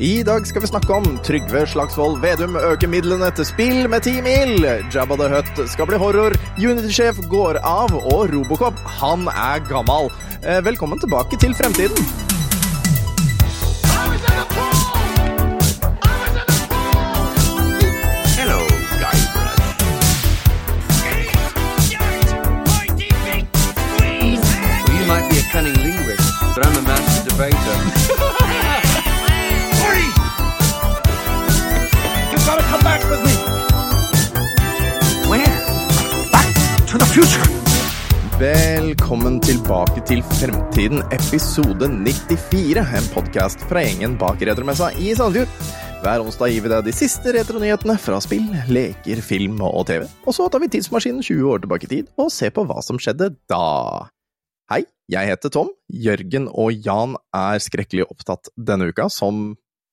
I dag skal vi snakke om Trygve Slagsvold Vedum øker midlene til spill med 10 mil. Jabba the Hutt skal bli horror. Unity-sjef går av, og Robocop, han er gammal. Eh, Velkommen tilbake til fremtiden. Velkommen tilbake til Fremtiden, episode 94. En podkast fra gjengen bak Retromessa i Sandefjord. Hver onsdag gir vi deg de siste retronyhetene fra spill, leker, film og TV. Og så tar vi tidsmaskinen 20 år tilbake i tid og ser på hva som skjedde da. Hei, jeg heter Tom. Jørgen og Jan er skrekkelig opptatt denne uka, som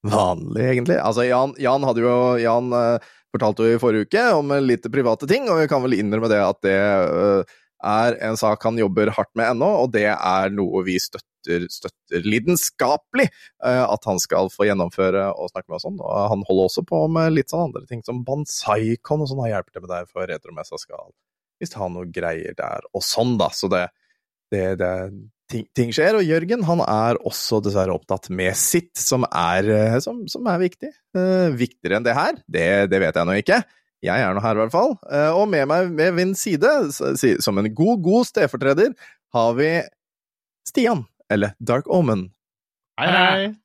vanlig, egentlig. Altså, Jan, Jan hadde jo Jan eh, fortalte jo i forrige uke om litt private ting, og vi kan vel innrømme det at det eh, er en sak han jobber hardt med ennå, og det er noe vi støtter, støtter lidenskapelig eh, at han skal få gjennomføre og snakke med oss om. Og han holder også på med litt sånn andre ting som Bansaikon og sånn, har hjelper til med det for Retromessa skal visst ha noe greier der og sånn, da. Så det, det, det ting, ting skjer, og Jørgen han er også dessverre opptatt med sitt, som er, eh, som, som er viktig. Eh, viktigere enn det her, det, det vet jeg nå ikke. Jeg er nå her, i hvert fall. Eh, og med meg ved min side, som en god, god stedfortreder, har vi Stian, eller Dark Omen. Hei, hei.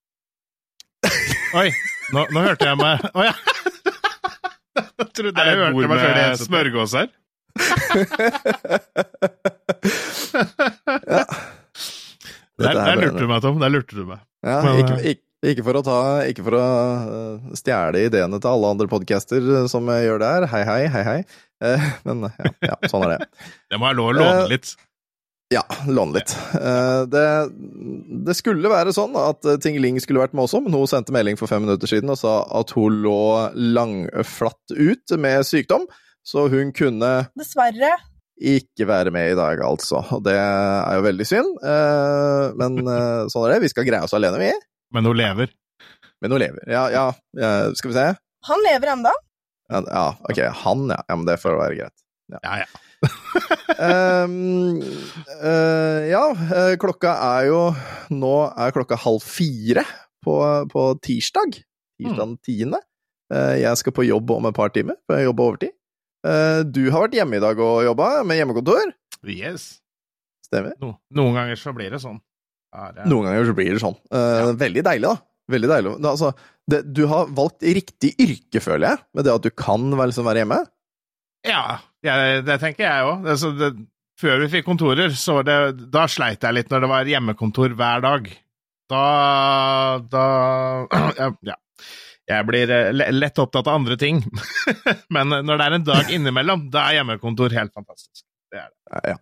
Oi, nå, nå hørte jeg meg Å ja. Jeg trodde jeg hørte meg før det smørgås her? ja. Der, er der lurte du meg, Tom. Der lurte du meg. Ja, ikke, ikke, ikke for å ta Ikke for å eh, stjele ideene til alle andre podcaster eh, som gjør det her. Hei, hei, hei, hei. Eh, men ja, ja, sånn er det. Det må være lov å låne litt. Ja, låne litt. Eh, Det, det skulle være sånn at Ting Tingeling skulle vært med også, men hun sendte melding for fem minutter siden og sa at hun lå langflatt ut med sykdom, så hun kunne Dessverre. ikke være med i dag, altså. Og det er jo veldig synd, eh, men sånn er det. Vi skal greie oss alene, vi. Men hun lever. Men hun lever. Ja, ja, ja, skal vi se. Han lever enda. Ja, ja, ok, han, ja. Ja, men det får være greit. Ja, ja. ja. um, uh, ja, eh, klokka er jo Nå er klokka halv fire på, på tirsdag. Tirsdag den tiende. Uh, jeg skal på jobb om et par timer, for jeg jobber overtid. Uh, du har vært hjemme i dag og jobba med hjemmekontor. Yes. Stemmer. No, noen ganger så blir det sånn. Ja, det- Noen ganger så blir det sånn. Eh, Veldig deilig, da. Veldig deilig. Da, altså, det, du har valgt riktig yrke, føler jeg, med det at du kan liksom, være hjemme. Ja, jeg, det tenker jeg òg. Før vi fikk kontorer, så det, da sleit jeg litt når det var hjemmekontor hver dag. Da Da ja, ja. Jeg blir eh, lett opptatt av andre ting. Men når det er en dag innimellom, da er hjemmekontor helt fantastisk. Det er det. Ja. ja.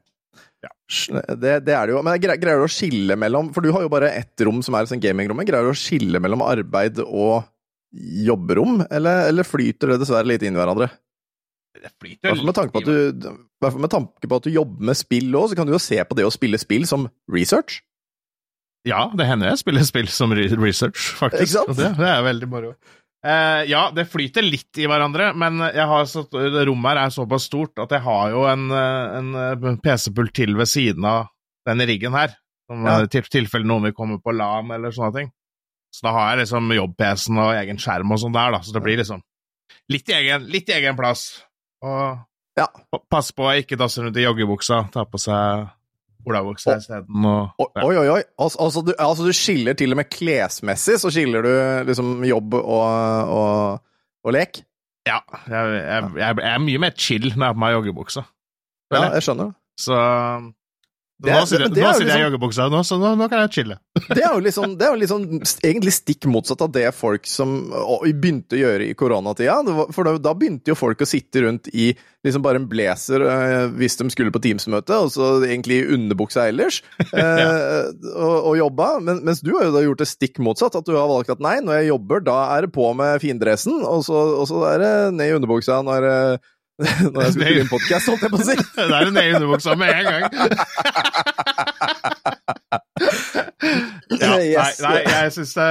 Det, det er det jo. Men greier, du å skille mellom For du har jo bare ett rom som er sånn gamingrom. men Greier du å skille mellom arbeid og jobberom, eller, eller flyter det dessverre litt inn i hverandre? Det flyter hvert fall med tanke på at du, med tanke på at du jobber med spill òg, så kan du jo se på det å spille spill som research. Ja, det hender jeg spiller spill som research, faktisk. Ikke sant? Det, det er veldig moro. Eh, ja, det flyter litt i hverandre, men jeg har så, rommet her er såpass stort at jeg har jo en, eh, en eh, PC-pult til ved siden av denne riggen her. Som Ja. i til tilfelle noen vil komme på LAN eller sånne ting. Så da har jeg liksom jobb-PC-en og egen skjerm og sånn der, da. Så det blir liksom litt i egen, litt i egen plass. Og Ja. passe pass på å ikke dasse rundt i joggebuksa, ta på seg olabuksa isteden. og Oi, ja. oi, oi. Altså, altså, du, altså du skiller til og med klesmessig, så skiller du liksom jobb og, og, og lek? Ja, jeg, jeg, jeg, jeg er mye mer chill når jeg har på meg joggebukse. Ja, jeg skjønner. Så Det nå er- sitter, det er jeg i liksom- joggebuksa, nå, så nå, nå kan jeg chille. Det er jo liksom, det er jo liksom egentlig stikk motsatt av det folk som å, begynte å gjøre i koronatida. Var- For da, da begynte jo folk å sitte rundt i liksom bare en blazer eh, hvis de skulle på Teams-møte, og så egentlig i underbuksa ellers, ja. og, og jobba. Men, mens du har jo da gjort det stikk motsatt, at du har valgt at nei, når jeg jobber, da er det på med findressen, og så, og så er det ned i underbuksa når, eh, når jeg skulle spille inn podkast, holdt jeg på å si. Det er en egen underbuksa med en gang. Ja, nei, nei, jeg syns det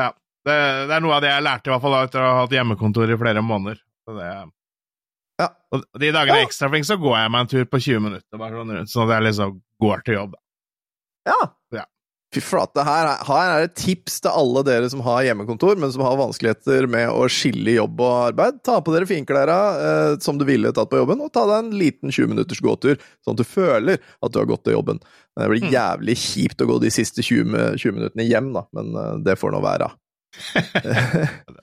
Ja. Det, det er noe av det jeg lærte, i hvert fall etter å ha hatt hjemmekontor i flere måneder. Så det, Ja. Og de dagene jeg er ekstra flink, så går jeg meg en tur på 20 minutter, bare sånn rundt, sånn at jeg liksom går til jobb. da. Ja. Fy flate, her, er- her er et tips til alle dere som har hjemmekontor, men som har vanskeligheter med å skille jobb og arbeid. Ta på dere finklærne eh, som du ville tatt på jobben, og ta deg en liten 20 minutters gåtur, sånn at du føler at du har gått til jobben. Det blir Mm. jævlig kjipt å gå de siste 20, 20 minuttene hjem, da, men eh, det får nå være.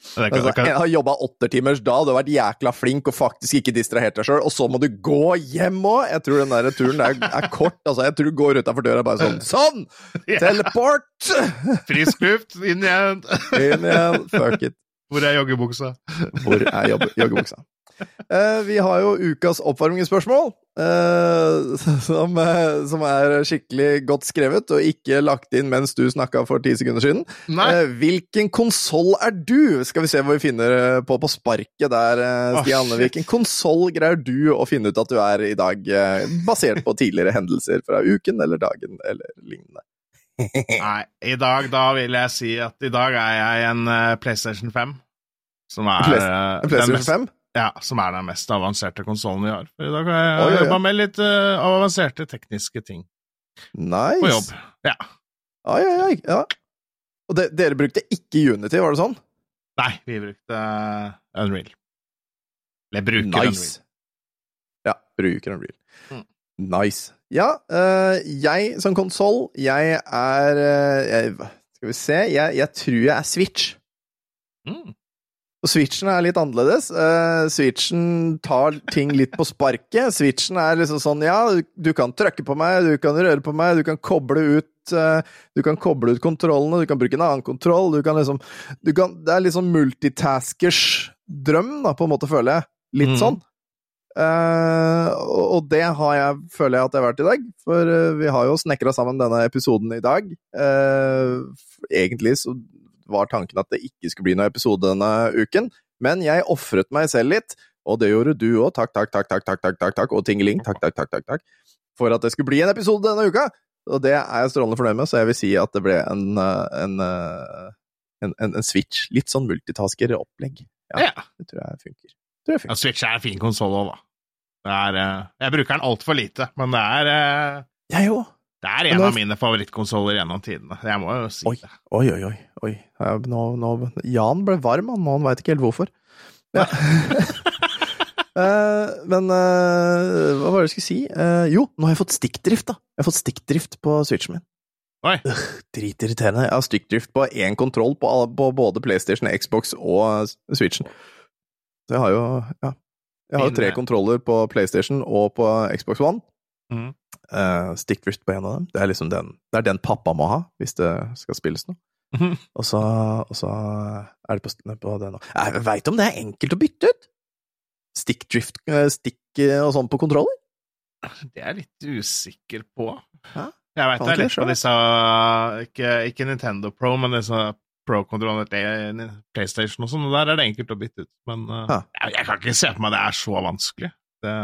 Altså, jeg har jobba åttetimers da, du har vært jækla flink og faktisk ikke distrahert deg sjøl, og så må du gå hjem òg! Jeg tror den der turen er, er kort. Altså, jeg tror du går utafor døra bare sånn Sånn! Teleport! frisk luft, inn igjen! Inn igjen. Fuck it. Hvor er joggebuksa? Hvor er joggebuksa? Eh, vi har jo ukas oppvarmingsspørsmål, eh, som, eh, som er skikkelig godt skrevet og ikke lagt inn mens du snakka for ti sekunder siden. Nei. Hvilken konsoll er du? Skal vi se hva vi finner på på sparket der, Stian. Oh, hvilken konsoll greier du å finne ut at du er i dag, basert på tidligere hendelser fra uken eller dagen eller lignende? Nei, i dag da vil jeg si at i dag er jeg en PlayStation 5. Som er, Play- PlayStation mest, 5? Ja, som er den mest avanserte konsollen vi har. For i dag har jeg oh, ja, jobba med litt uh, avanserte tekniske ting Nice. på jobb. Ja. Ai, ai, ai. Ja. Og de, dere brukte ikke Unity, var det sånn? Nei, vi brukte eh, Unreal. Eller bruker Nice. Ja, bruker Unreal. Mm. Nice. Ja, uh, jeg som konsoll, jeg er uh, jeg, Skal vi se, jeg, jeg tror jeg er Switch. Unreal. Mm. Og Switchen er litt annerledes. Uh, switchen tar ting litt på sparket. Switchen er liksom sånn Ja, du, kan trykke på meg, du kan røre på meg, du kan koble ut uh, Du kan koble ut kontrollene, du kan bruke en annen kontroll, du kan liksom du kan, Det er sånn multitaskers drøm, da, på en måte, føler jeg. Litt mm. sånn. Uh, og, det har jeg, føler jeg at jeg har vært i dag, for vi har jo snekra sammen denne episoden i dag. Egentlig så var tanken at det ikke skulle bli noen episode denne uken. Men jeg ofret meg selv litt, og det gjorde du òg. Takk, takk, takk, takk, takk, takk, takk, og tingeling. Takk, takk, takk, takk, takk. For at det skulle bli en episode denne uka! Og det er jeg strålende fornøyd med, så jeg vil si at det ble en, eh, eh, en, en, en switch. Litt sånn multitasker-opplegg. Ja, ja, Det tror jeg funker. Tror jeg funker. Ja, switch er en fin konsoll òg, da. Er, eh, jeg bruker den altfor lite, men det er Jeg òg. Det er en av mine favorittkonsoller gjennom tidene. Jeg må jo si oi, det. Oi, oi, oi oi. Nå, nå, Jan ble varm, han, og han veit ikke helt hvorfor. Ja. Uh, men uh, hva var det jeg skulle si? Uh, jo, nå har jeg fått stikkdrift, da. Jeg har fått stikkdrift på switchen min. Oi. Dritirriterende. Jeg har stikkdrift på én kontroll på, på både PlayStation, Xbox og Switchen. Så jeg har jo Ja. Jeg har jo tre kontroller på PlayStation og på Xbox One. Mm. Stickdrift på en av dem. Det er liksom den, det er den pappa må ha hvis det skal spilles noe. Og så, og så er det på, på nå Jeg veit om det er enkelt å bytte ut! Stickdrift, drift stick eh, og sånn på kontroller? Det er jeg litt usikker på. Hæ? Jeg veit det er litt på disse ikke, ikke Nintendo Pro, men disse Pro-kontrollene PlayStation og sånn, der er det enkelt å bytte ut. Men uh, jeg, jeg kan ikke se for meg det er så vanskelig. Det,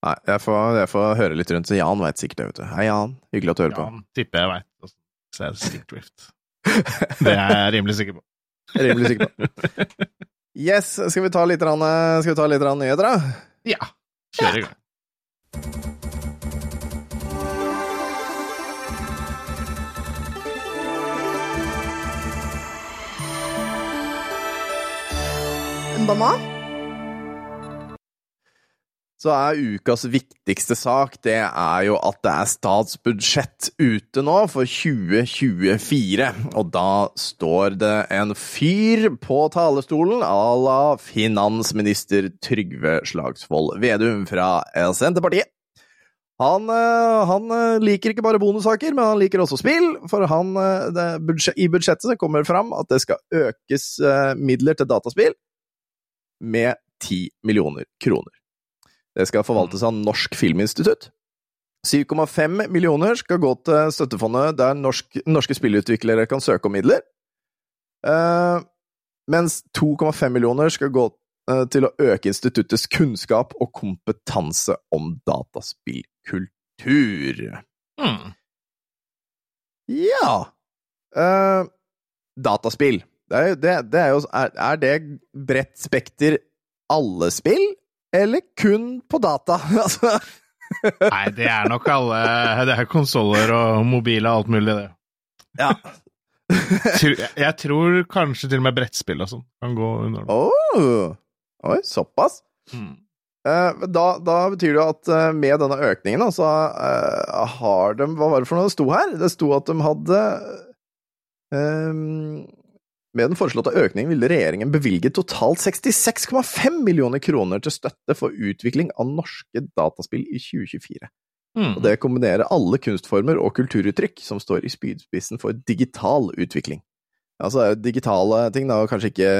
Nei, jeg får, jeg får høre litt rundt, så Jan veit sikkert det, vet du. Hei, Jan. Hyggelig at du hører på. Jan tipper jeg veit. Så er det Stickdrift. Det er jeg rimelig sikker på. Rimelig sikker på. Yes, skal vi ta litt, vi ta litt nyheter, da? Ja. Kjør i gang. En banan? Så er ukas viktigste sak det er jo at det er statsbudsjett ute nå for 2024. Og da står det en fyr på talerstolen à la finansminister Trygve Slagsvold Vedum fra Senterpartiet. Han, eh, han eh, liker ikke bare bonussaker, men han liker også spill. For han, eh, det, i budsjettet kommer det fram at det skal økes midler til dataspill med 10 millioner kroner. Det skal forvaltes av Norsk Filminstitutt. 7,5 millioner skal gå til støttefondet der norsk, norske spillutviklere kan søke om midler. Uh, mens 2,5 millioner skal gå uh, til å øke instituttets kunnskap og kompetanse om dataspillkultur. Mm. Ja uh, dataspill. Det er, jo- det, det er jo Er, er det bredt spekter alle spill, eller kun på data? altså Nei, det er nok alle Det er konsoller og mobile og alt mulig, det. Ja. Jeg tror kanskje til og med brettspill og sånn kan gå under det. Oh. Oi, såpass? Mm. Eh, da, da betyr det jo at eh, med denne økningen, så eh, har de Hva var det for noe det sto her? Det sto at de hadde ehm, Med den foreslåtte økningen ville regjeringen bevilge totalt 66,5 millioner kroner til støtte for utvikling av norske dataspill i 2024. Mm. Og det kombinerer alle kunstformer og kulturuttrykk som står i spydspissen for digital utvikling. Altså digitale ting, da, og kanskje ikke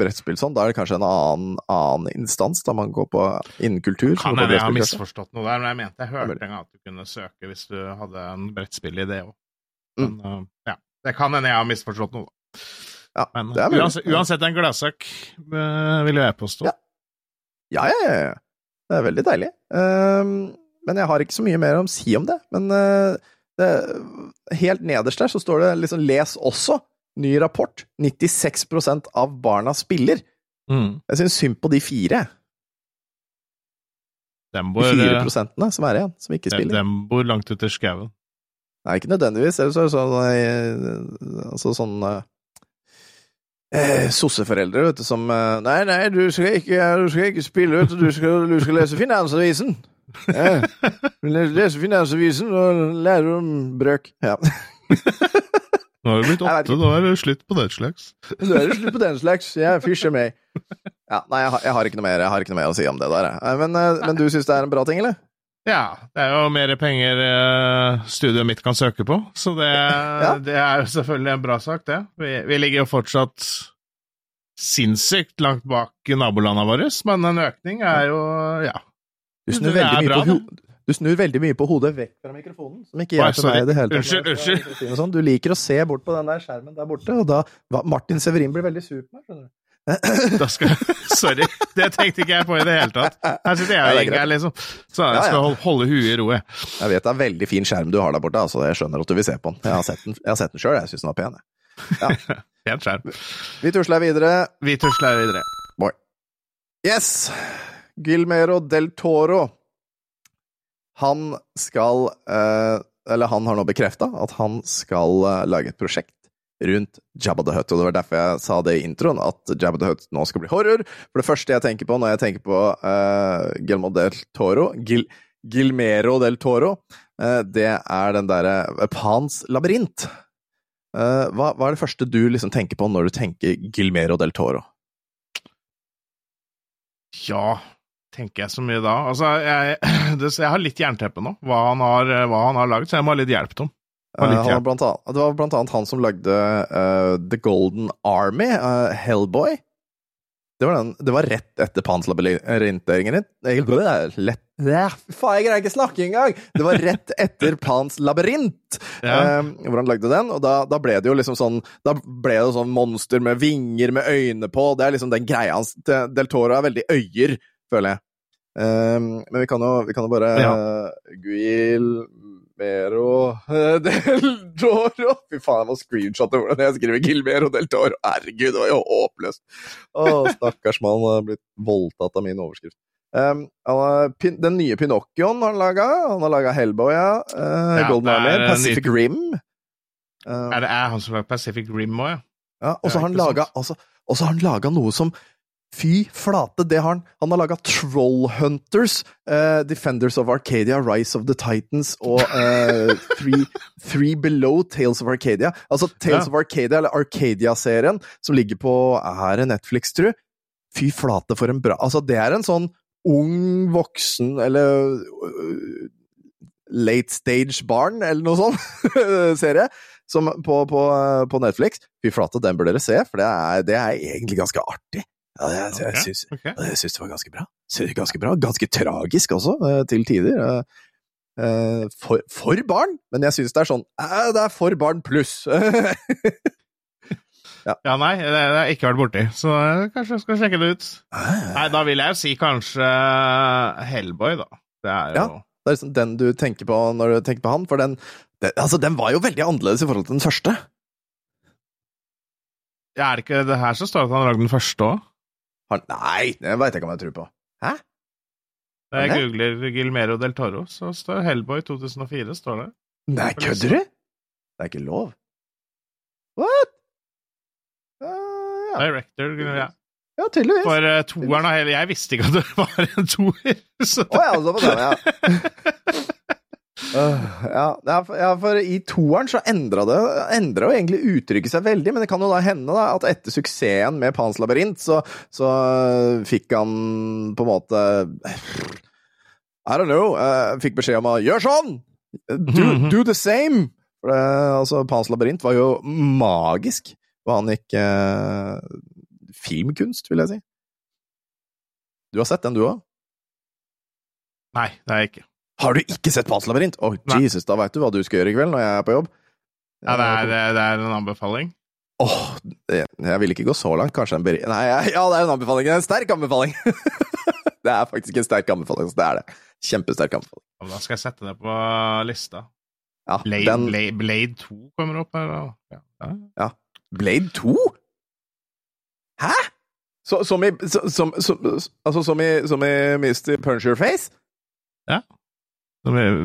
brettspill sånn, da er det kanskje en annen, annen instans da man går på innen kultur. Kan hende jeg har misforstått noe der, men jeg mente jeg hørte en gang at du kunne søke hvis du hadde en brettspillidé òg. Mm. Men uh, ja, det kan hende jeg har misforstått noe. da. Ja, Men det er uh, uansett, uansett en gladsak, uh, vil jo jeg påstå. Ja. Ja, ja, ja, ja. Det er veldig deilig. Ehm, men jeg har ikke så mye mer å si om det. Men uh, det, helt nederst der så står det liksom 'les også'. Ny rapport. 96% av barna spiller. Mm. Jeg syns synd på de fire. Dem De fire uh, prosentene som er igjen, som ikke spiller. dem bor langt ute i skauen. Nei, ikke nødvendigvis. Ellers er det sånn eh, Altså sånn eh, Sosseforeldre, vet du, som eh, Nei, nei, du skal ikke, du skal ikke spille, vet du. Du skal, du skal lese Finansavisen. Ja. Lese Finansavisen og lære om brøk. Ja. Nå har du blitt åtte, nå er det slutt på den slags. Nå er slutt på den slags. Jeg fysjer meg. Ja, nei, jeg har, jeg, har ikke noe mer, jeg har ikke noe mer å si om det der. Eh, Men, eh, men du syns det er en bra ting, eller? Ja, det er jo mer penger uh, studioet mitt kan søke på, så det, det er jo selvfølgelig en bra sak, det. Vi, vi ligger jo fortsatt sinnssykt langt bak nabolandene våre, men en økning er jo ja. Du snur, veldig mye bra, du snur veldig mye på hodet vekk fra mikrofonen, som ikke hjelper meg i det hele tatt. Unnskyld, unnskyld. Du liker å se bort på den der skjermen der borte, og da Martin Severin blir veldig sur på meg, skjønner du. Skal, sorry, det tenkte ikke jeg på i det hele tatt. Her sitter jeg og Inge, greit. liksom. Så jeg skal holde, holde huet i roet. jeg. Vet det er en veldig fin skjerm du har der borte, altså. Jeg skjønner at du vil se på den. Jeg har sett den, jeg har sett den sjøl, jeg syns den var pen. Ja. pen skjerm. Vi tusler videre. Vi tusler videre. Yes! Gilmero del Toro. Han skal eh, Eller han har nå bekrefta at han skal eh, lage et prosjekt rundt Jabba the Hutt. Og det var derfor jeg sa det i introen, at Jabba the Hutt nå skal bli horror. For det første jeg tenker på når jeg tenker på uh, Gilmo del Toro Gil Gilmero del Toro, uh, det er den derre Pans labyrint. Uh, hva, hva er det første du liksom tenker på når du tenker Gilmero del Toro? Ja, tenker jeg så mye da? Altså, jeg, jeg har litt jernteppe nå, hva han har, har laget, så jeg må ha litt hjelp, Tom. Eh, var blant annet, det var blant annet han som lagde uh, The Golden Army, uh, Hellboy. Det var, den, det var rett etter Pans labyrinteringen din. Lett ja, Faen, jeg greier ikke snakke engang! Det var rett etter Pans labyrint, Ja. Um, hvor han lagde den. Og da, da ble det jo liksom sånn Da ble det sånn monster med vinger med øyne på. Det er liksom den greia hans. Del Toro er veldig øyer, føler jeg. Um, men vi kan jo, vi kan jo bare Ja. uh, Guilmero del Toro Fy faen, jeg må screenshotte hvordan jeg skriver Gilmero del Toro. Herregud, det var jo håpløst! Å, stakkars mann har blitt voldtatt av min overskrift. Um, han har, den nye Pinocchioen har han laga. Han har laga Hellboy, ja. Uh, Ja, Golden er Army, Pacific ny- Rim. Uh, Er det er han som har Pacific Rim òg, ja? ja, og så har han laga altså, han noe som Fy flate, det har han. Han har laga Trollhunters, uh, Defenders of Arcadia, Rise of the Titans og uh, three, three Below Tales of Arcadia. Altså Tales Ja. of Arcadia, eller Arcadia-serien, som ligger på Er det Netflix, tru? Fy flate, for en bra Altså, det er en sånn ung voksen, eller uh, late stage barn, eller noe sånt, serie, som på, på, på Netflix. Fy flate, den bør dere se, for det er, det er egentlig ganske artig. Ja, jeg, jeg, jeg, syns, okay. jeg syns det var ganske bra. Ganske bra. Ganske tragisk også, eh, til tider. Eh, eh, For, for barn, men jeg syns det er sånn Det er for barn pluss. Ja, nei, det det har jeg ikke vært borti, så kanskje jeg skal sjekke det ut. Nei, da vil jeg jo si kanskje Hellboy, da. Det er jo Ja. Det er liksom den du tenker på når du tenker på han, for den, den, altså, den var jo veldig annerledes i forhold til den første. Ja, er det ikke det her som står at han lagde den første òg? Han, nei, det veit jeg ikke om jeg tror på. Hæ? Da jeg Er det? googler Gilmero del Toro, så står Hellboy 2004. står det. Nei, kødder du? Det er ikke lov. What? Uh, ja. Director ja. ja, tydeligvis. For uh, toeren av hele Jeg visste ikke at det var en toer! Så ja, så på det ja. Øh, ja, ja, for, ja, for i toeren så endra det endra jo egentlig uttrykket seg veldig, men det kan jo da hende da at etter suksessen med Pans labyrint, så, så øh, fikk han på en måte I don't know. øh, fikk beskjed om å gjøre sånn! Do, do the same! For det, altså, Pans labyrint var jo magisk. Hva han gikk eh, Filmkunst, vil jeg si. Du har sett den, du òg? Nei, det har jeg ikke. Har du ikke sett Pans labyrint? Å, oh, Jesus, da veit du hva du skal gjøre i kveld når jeg er på jobb. Ja, det er, det, det er en anbefaling. Åh, oh, jeg vil ikke gå så langt. Kanskje en beri... Nei, ja, det er en anbefaling. En sterk anbefaling! det er faktisk en sterk anbefaling. Det er det. Kjempesterk anbefaling. Ja, Da skal jeg sette det på lista. Ja, Blade, den Blade, Blade 2 kommer opp her. da? Ja. Ja. Blade 2? Hæ?! Så, som i som, som, Altså som i, som i Mr. Punch Your Face? Er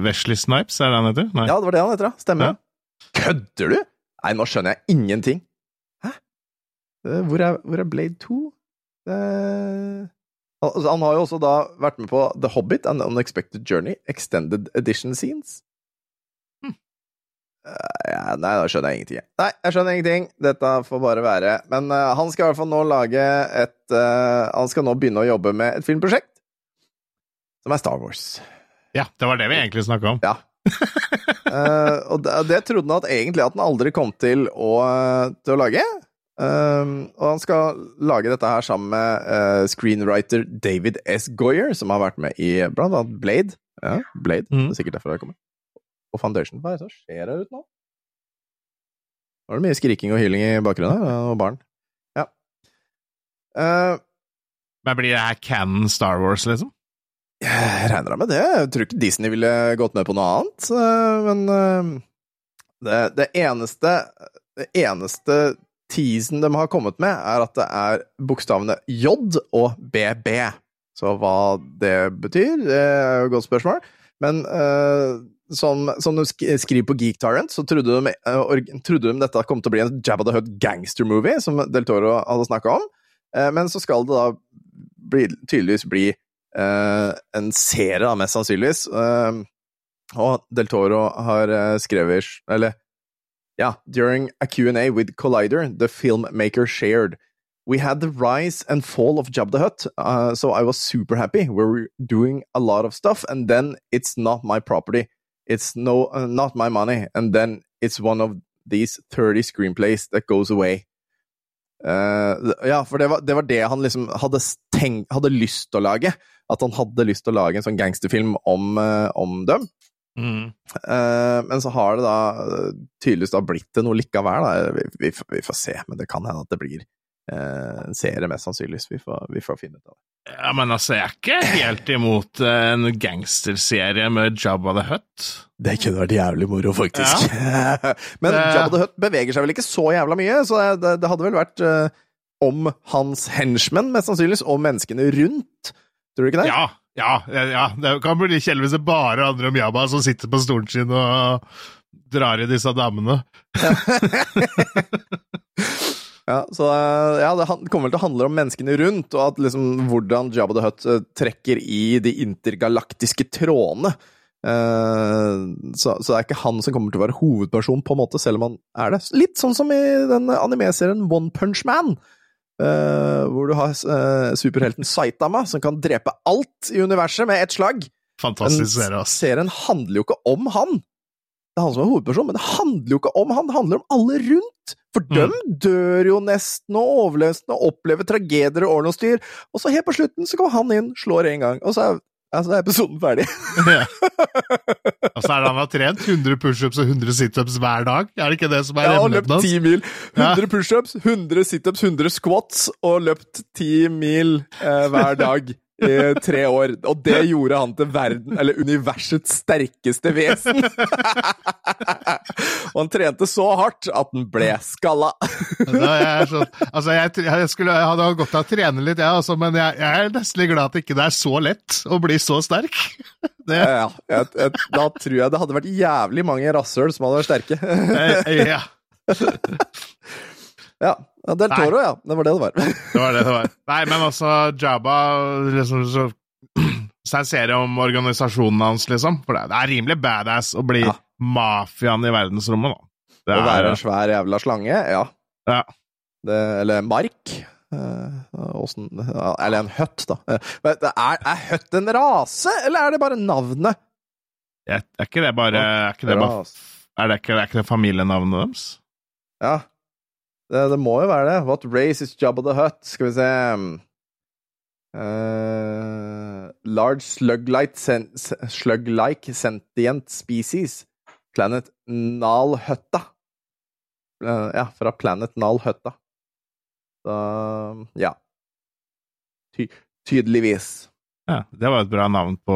Wesley Snipes, er det han heter? Nei. Ja, det var det han heter, da. Stemmer. Ja. Kødder du?! Nei, nå skjønner jeg ingenting. Hæ? Eh, Hvor er, hvor er Blade 2? Eh, altså, han har jo også da vært med på The Hobbit and Unexpected Journey Extended Edition Scenes. Hm. Eh, ja, nei, da skjønner jeg ingenting. Nei, jeg skjønner ingenting. Dette får bare være. Men uh, han skal i hvert fall nå lage et uh, Han skal nå begynne å jobbe med et filmprosjekt som er Star Wars. Ja, det var det vi egentlig snakka om. Ja. uh, og det, det trodde han at egentlig at han aldri kom til å, til å lage. Um, og han skal lage dette her sammen med uh, screenwriter David S. Goyer, som har vært med i blant annet Blade. Ja, Blade. Mm. Det er sikkert derfor det kommer. Og Foundation. Hva er det som skjer her ute nå? Nå er det mye skriking og hyling i bakgrunnen, og barn. Ja. Uh, Men blir det her canon Star Wars, liksom? Jeg regner med det. Jeg tror ikke Disney ville gått med på noe annet. øh, Men øh, det, det eneste Det eneste teasen de har kommet med, er at det er bokstavene J og BB. Så hva det betyr, det er jo et godt spørsmål. Men uh, som, som de skriver på Geek Tyrant, så trodde de, uh, trodde de dette kom til å bli en Jabba the Hutt gangster-movie, som Del Toro hadde snakka om. Uh, Men så skal det da bli, tydeligvis bli eh, en serie, da, mest sannsynligvis. Eh, og Del Toro har eh, skrevet Eller ja, during a Q&A with Collider, the filmmaker shared We had the rise and fall of Jabba the Hutt, uh, so I was super happy. We were doing a lot of stuff, and then it's not my property. It's no, uh, not my money. And then it's one of these 30 screenplays that goes away. Uh, ja, for det var, det var det han liksom hadde, tenkt, hadde lyst til å lage. At han hadde lyst til å lage en sånn gangsterfilm om, eh, om dem. Mm. Eh, men så har det da eh, tydeligvis da blitt det noe likevel. Da. Vi, vi, får- vi får se, men det kan hende at det blir en serie, mest sannsynligvis. Vi får, vi får finne ut av det. Ja, men altså, jeg er ikke helt imot en gangsterserie med Jabba the Hutt. Det kunne vært jævlig moro, faktisk. men Det- Jabba the Hutt beveger seg vel ikke så jævla mye, så det, det, det hadde vel vært uh, om hans henchmen, mest sannsynligvis, og menneskene rundt. Tror du ikke det? Ja, ja, ja, ja. Det kan bli det bare handler om Jabba som sitter på stolen sin og drar i disse damene. Ja, så eh, ja, det kommer vel til å handle om menneskene rundt, og at liksom hvordan Jabba the Hutt eh, trekker i de intergalaktiske trådene. Eh, så, så det er ikke han som kommer til å være hovedperson, på en måte, selv om han er det. Litt sånn som i den animeserien One Punch Man. Eh, hvor du har uh, superhelten Saitama, som kan drepe alt i universet med ett slag. Fantastisk serie, ass. serien handler jo ikke om han. Det er han som er hovedperson, men det handler jo ikke om han, det handler om alle rundt. For Mm. dem dør jo nesten og overlever og opplever tragedier og ordentlig styr. Og så helt på slutten så kommer han inn, slår en gang, og så er, ja, så er episoden ferdig. Ja. så er det han har trent 100 pushups og 100 situps hver dag? Er det ikke det som er Ja, og løpt hans? ti mil. Ja. 100 pushups, 100 situps, 100 squats, og løpt 10 mil eh, hver dag i tre år. Og det gjorde han til verden, eller universets sterkeste vesen. og han trente så hardt at han ble skalla. Er jeg, altså jeg, jeg, skulle, jeg hadde godt av å trene litt, jeg, også, men jeg, er nesten glad at det ikke er så lett å bli så sterk. Det, Ja, da tror jeg det hadde vært jævlig mange rasshøl som hadde vært sterke. eh, ja, ja, ja, Del Toro, ja. Det var det det var. det var det det var. Nei, men altså, Jabba liksom, så, jeg om organisasjonen hans, liksom. For det, er rimelig badass å bli Ja. mafiaen i verdensrommet, da. Det Å være en svær jævla slange, ja. ja. Det, eller mark. Eh, åssen Eller en høtt, da. Men er, er høtt en rase, eller er det bare navnet? Er er ikke det bare Er ikke det, bare, er det, ikke, er ikke det familienavnet deres? Ja. Det, det må jo være det. What race is Jabba the Hutt? Skal vi se uh, Large slug-like sen slug-like sentient species. Planet Nalhøtta. Uh, ja, fra Planet Nalhøtta. Så ja. Ty tydeligvis. Ja, det var et bra navn på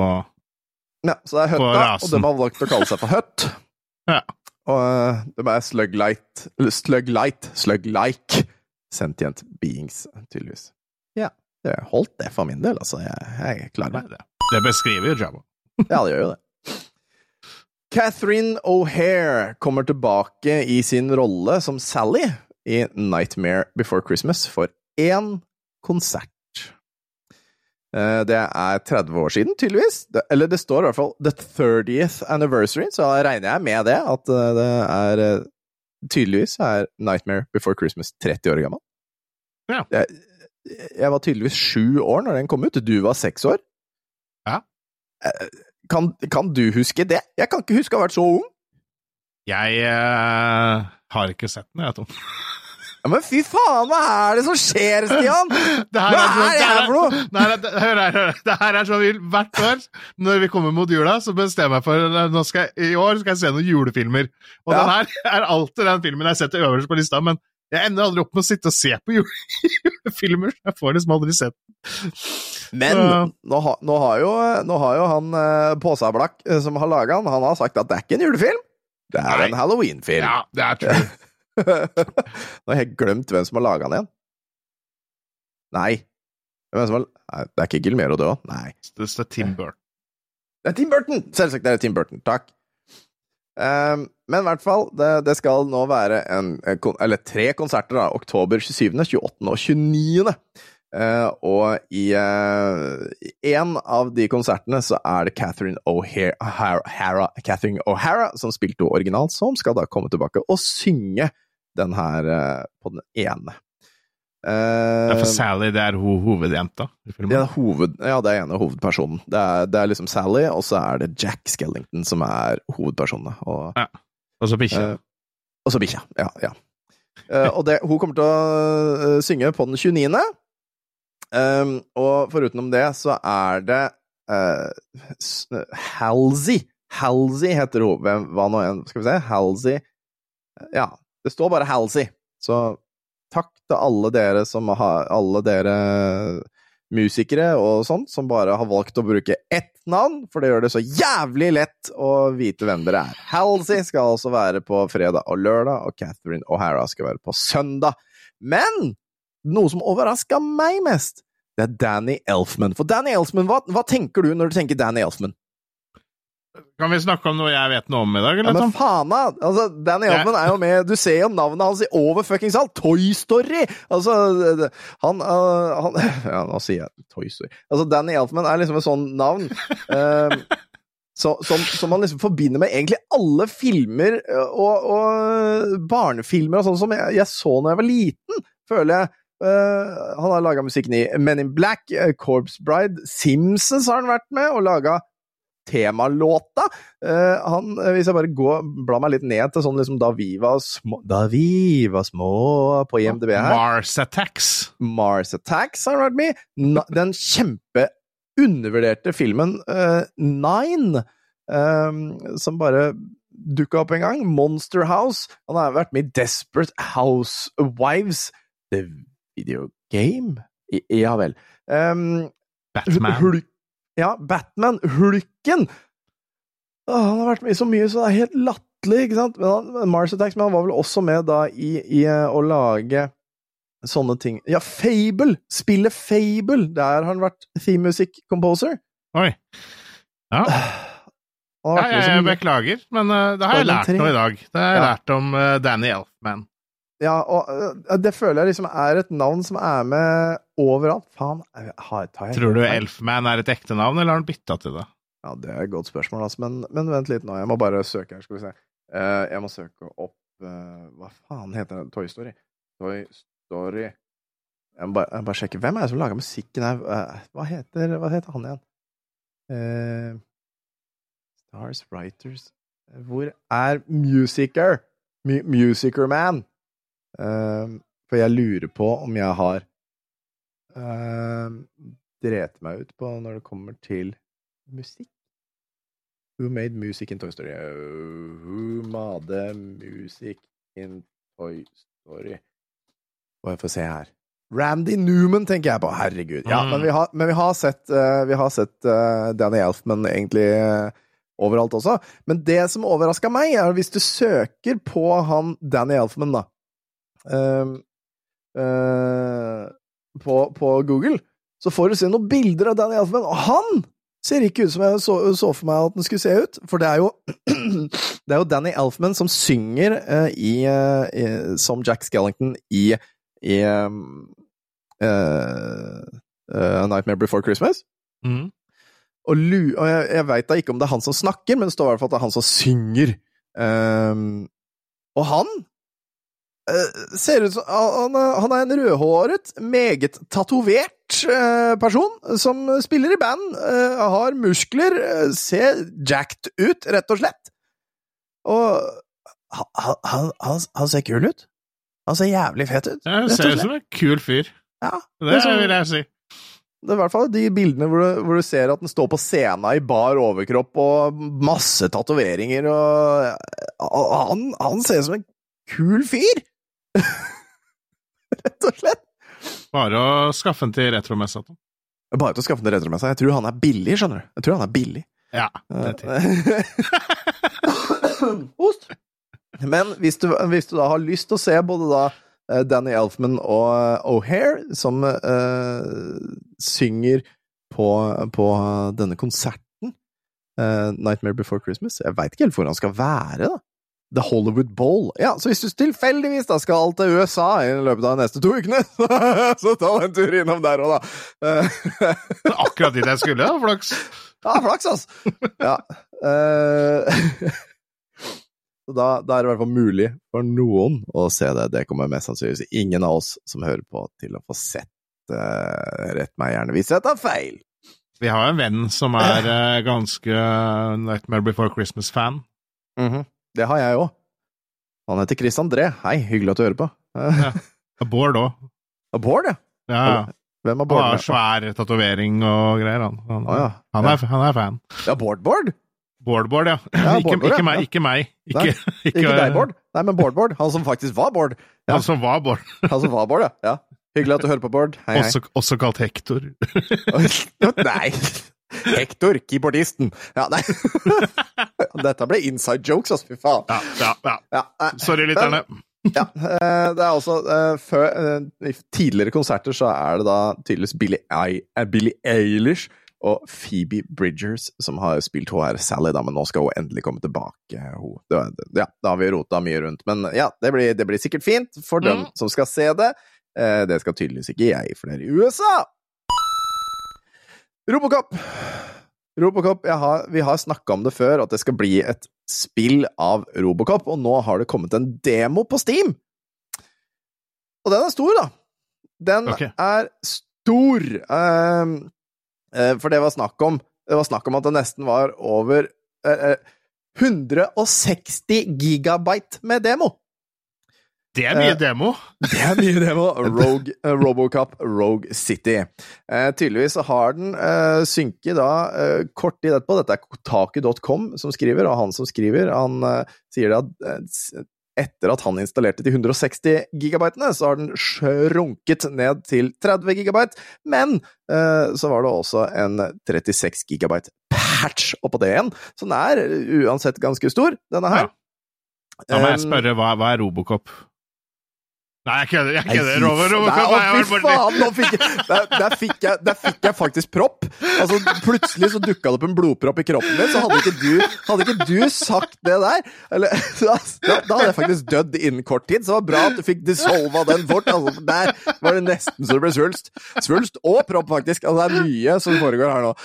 Ja, så det er Høtta, og de har valgt å kalle seg for Høtt. Ja. Og det de er slug-light Eller slug-light, slug-like sentient beings, tydeligvis. Ja. Det holdt det for min del, altså. Jeg, jeg klarer meg. det. Det beskriver jo Jabba. Ja, det gjør jo det. Catherine O'Hare kommer tilbake i sin rolle som Sally i Nightmare Before Christmas for én konsert. Eh, Det er 30 år siden, tydeligvis. Eller det står i hvert fall The 30th Anniversary, så da regner jeg med det. At eh, det er eh, Tydeligvis er Nightmare Before Christmas 30 år gammel. Ja. Jeg, jeg var tydeligvis sju år når den kom ut. Du var seks år. Ja. Kan, kan du huske det? Jeg kan ikke huske å ha vært så ung. Jeg uh, har ikke sett den, jeg, Tom. Ja, men fy faen, hva er det som skjer, Stian? Det Hva er det her for noe? Hør her, hør. Det her er sånn vi, hvert år når vi kommer mot jula, så bestemmer jeg for nå skal jeg, I år skal jeg se noen julefilmer. Og Ja. den her er alltid den filmen jeg setter øverst på lista, men jeg ender aldri opp med å sitte og se på julefilmer. Jeg får liksom aldri sett den. Men nå, ha, nå, har jo, nå har jo han eh, Påsablakk eh, som har laga den, han har sagt at det er ikke en julefilm. Det er Nei. en halloweenfilm. Ja, det er true. Nå har jeg glemt hvem som har laga den igjen. Nei. Hvem som har Nei, Det er ikke Gilmero, det òg? Nei. Det er Tim Burton. Det er Tim Burton! Selvsagt det er Tim Burton. Takk. Um, men i hvert fall, det, det skal nå være en, en Eller tre konserter, da. Oktober 27., 28. og 29. Uh, og i én av de konsertene så er det Catherine O'Hara, O'Hara- Catherine O'Hara som spilte originalt, som skal da komme tilbake og synge den her eh, på den ene. Er for Eh, Sally, det er ho hovedjenta det er hoved, ja, det er ene hovedpersonen. Det er, det er liksom Sally, og så er det Jack Skellington som er hovedpersonene. Og, Og så bikkja. Uh, og så bikkja. Ja, ja. Uh, og det, hun kommer til å synge på den 29. Um, og foruten det så er det uh, Halsey. Halsey heter hun. Hvem, hva nå enn Skal vi se. Halsey Ja, det står bare Halsey. Så takk til alle dere som har Alle dere musikere og sånt, som bare har valgt å bruke ett navn, for det gjør det så jævlig lett å vite hvem dere er. Halsey skal altså være på fredag og lørdag, og Catherine O'Hara skal være på søndag. Men noe som overraska meg mest, det er Danny Elfman. For Danny Elfman, hva, hva tenker du når du tenker Danny Elfman? Kan vi snakke om noe jeg vet noe om i dag, Ja, men faen da! Altså, Danny Elfman er jo med Du ser jo navnet hans i over fuckings alt! Toy Story! Altså, han, uh, han Ja, nå sier jeg Toy Story. Altså, Danny Elfman er liksom et sånn navn øh, så, som, som man liksom forbinder med egentlig alle filmer øh, og, og barnefilmer og sånn som jeg, jeg så da jeg var liten, føler jeg. Uh, han har laga musikken i Men in Black, uh, Corpse Bride, Simpsons har han vært med og laga temalåta. Eh, han, eh, hvis jeg bare går, blar meg litt ned til sånn liksom da vi var små Da vi var små på IMDb her. Mars Attacks. Mars Attacks har vært med Den kjempeundervurderte filmen uh, Nine, um, som bare dukka opp en gang. Monster House. Han har vært med i Desperate Housewives, The Video Game. I, ja vel. Um, Batman. Hulk, ja, Batman. Hulken! Åh, han har vært med i så mye, så det er helt latterlig, ikke sant? Men han, Mars Attacks, men han var vel også med da i, i eh, å lage sånne ting. Ja, Fable! Spillet Fable! Der har han vært theme music composer. Oi. Ja. Ja så jeg beklager, men uh, det har jeg lært 3. nå i dag. Det har jeg Ja. lært om uh, Danny Elfman. Ja, og øh, det føler jeg liksom er et navn som er med overalt. Faen, jeg har, tar jeg Tror du? Elfman er et ekte navn, eller har han bytta til det? Ja, det er et godt spørsmål, altså. Men, men vent litt nå, jeg må bare søke her, skal vi se. Uh, jeg må søke opp uh, Hva faen heter det? Toy Story? Toy Story Jeg må bare, jeg må bare sjekke. Hvem er det som lager musikken her? Uh, hva, heter, hva heter han igjen? Eh, Stars Writers Hvor er Musicer? M Musicer Man? Eh, for jeg lurer på om jeg har uh, drept meg ut på når det kommer til musikk. Who made music in Toy Story? Who made music in Toy Story? Og jeg får se her. Randy Newman tenker jeg på. Herregud. Ja, Mm. men vi har, men vi har sett, uh, vi har sett uh, Danny Elfman egentlig uh, overalt også. Men det som overraska meg, er hvis du søker på han Danny Elfman, da ehm, på, på Google, så får du se noen bilder av Danny Elfman, og han ser ikke ut som jeg så, så for meg at den skulle se ut, for det er jo Det er jo Danny Elfman som synger uh, i, uh, som Jack Skellington i, i um, uh, eh, Nightmare Before Christmas. Mm. Og, lu, og jeg, jeg veit da ikke om det er han som snakker, men det står i hvert fall at det er han som synger. Um, og han eh, ser ut som han, er- han er en rødhåret, meget tatovert eh, person som spiller i band. eh, har muskler, eh, ser jacked ut, rett og slett. Og han, han, han, ser kul ut. Han ser jævlig fet ut. Ja, ser ut som en kul fyr. Ja, Det det sånn- vil jeg si. det er i hvert fall de bildene hvor du, hvor du ser at den står på scenen i bar overkropp og masse tatoveringer og han, han ser ut som en kul fyr! Rett og slett. Bare å skaffe den til retromessa. Bare til å skaffe den til retromessa. Jeg tror han er billig, skjønner du. Jeg tror han er billig. Ja, det er. Ost! Men hvis du, hvis du da har lyst til å se både da eh, Danny Elfman og eh, O'Hare, som uh, synger på, på denne konserten, uh, Nightmare Before Christmas Jeg veit ikke helt hvor han skal være, da. The Hollywood Bowl. Ja, så hvis du tilfeldigvis da skal til USA i løpet av de neste to ukene, så ta en tur innom der òg, da. Eh, Akkurat dit jeg skulle, da, flaks. ja, flaks, altså! Ja. eh, så da, da er det i hvert fall mulig for noen å se det. Det kommer mest sannsynligvis ingen av oss som hører på, til å få sett. Uh, rett meg gjerne hvis jeg tar feil. Vi har en venn som er eh, ganske Nightmare Before Christmas-fan. Det har jeg òg. Han heter Chris André. Hei, hyggelig at du hører på. Ja. Bård òg. Bård, ja. Ja. Hvem er Han har svær tatovering og greier, han. Han, Å, ja. han, er, han er fan. Ja, Bård Bård? Bård Bård, ja. Ikke, Bård Bård, ikke, meg, ikke meg. Ikke, ikke, Ikke deg, Bård? Nei, men Bård Bård. Han som faktisk var Bård. Ja. Han som var Bård. Han som var Bård, ja. ja. Hyggelig at du hører på, Bård. Hei, hei. Også, også kalt Hektor. nei! Hector, keyboardisten. Ja, nei. Dette ble inside jokes, altså. Fy faen. Ja, ja, ja. Ja. Sorry, lytterne. Ja, eh, det er også eh, før, eh, I tidligere konserter så er det da tydeligvis Billie, I, Billie Eilish og Phoebe Bridgers som har spilt HR Sally, da, men nå skal hun endelig komme tilbake. Det, ja, da har vi rota mye rundt, men ja, det blir, det blir sikkert fint for dem Mm. som skal se det. Det skal tydeligvis ikke jeg, for det er i USA! Robocop! Robocop, har, Vi har snakka om det før, at det skal bli et spill av Robocop, og nå har det kommet en demo på Steam! Og den er stor, da. Den okay. er stor! Ehm, eh, for det var snakk om Det var snakk om at det nesten var over eh, eh, 160 gigabyte med demo! Det er mye Eh, demo. Det er mye demo. Rogue, eh, Robocop Rogue City. Eh, tydeligvis har den eh, synket da eh, kort tid etterpå. Dette er kotaku.com som skriver, og han som skriver, han eh, sier at etter at han installerte de 160 gigabytene, så har den shrunket ned til 30 gigabyte, men eh, så var det også en 36 gigabyte patch oppå det igjen, så den er uansett ganske stor, denne her. Da må jeg spørre, hva, hva er Robocop? Nei, jeg kødder. Jeg kødder. fy Robocop, Nei, fy faen! Der, der, fikk jeg, der fikk jeg faktisk propp. Altså, plutselig så dukka det opp en blodpropp i kroppen min, så hadde ikke du, hadde ikke du sagt det der Eller, da, da hadde jeg faktisk dødd innen kort tid, så det var bra at du fikk dissolva den fort. Altså, der var det nesten så det ble svulst. Svulst og propp, faktisk. Altså, det er mye som foregår her nå.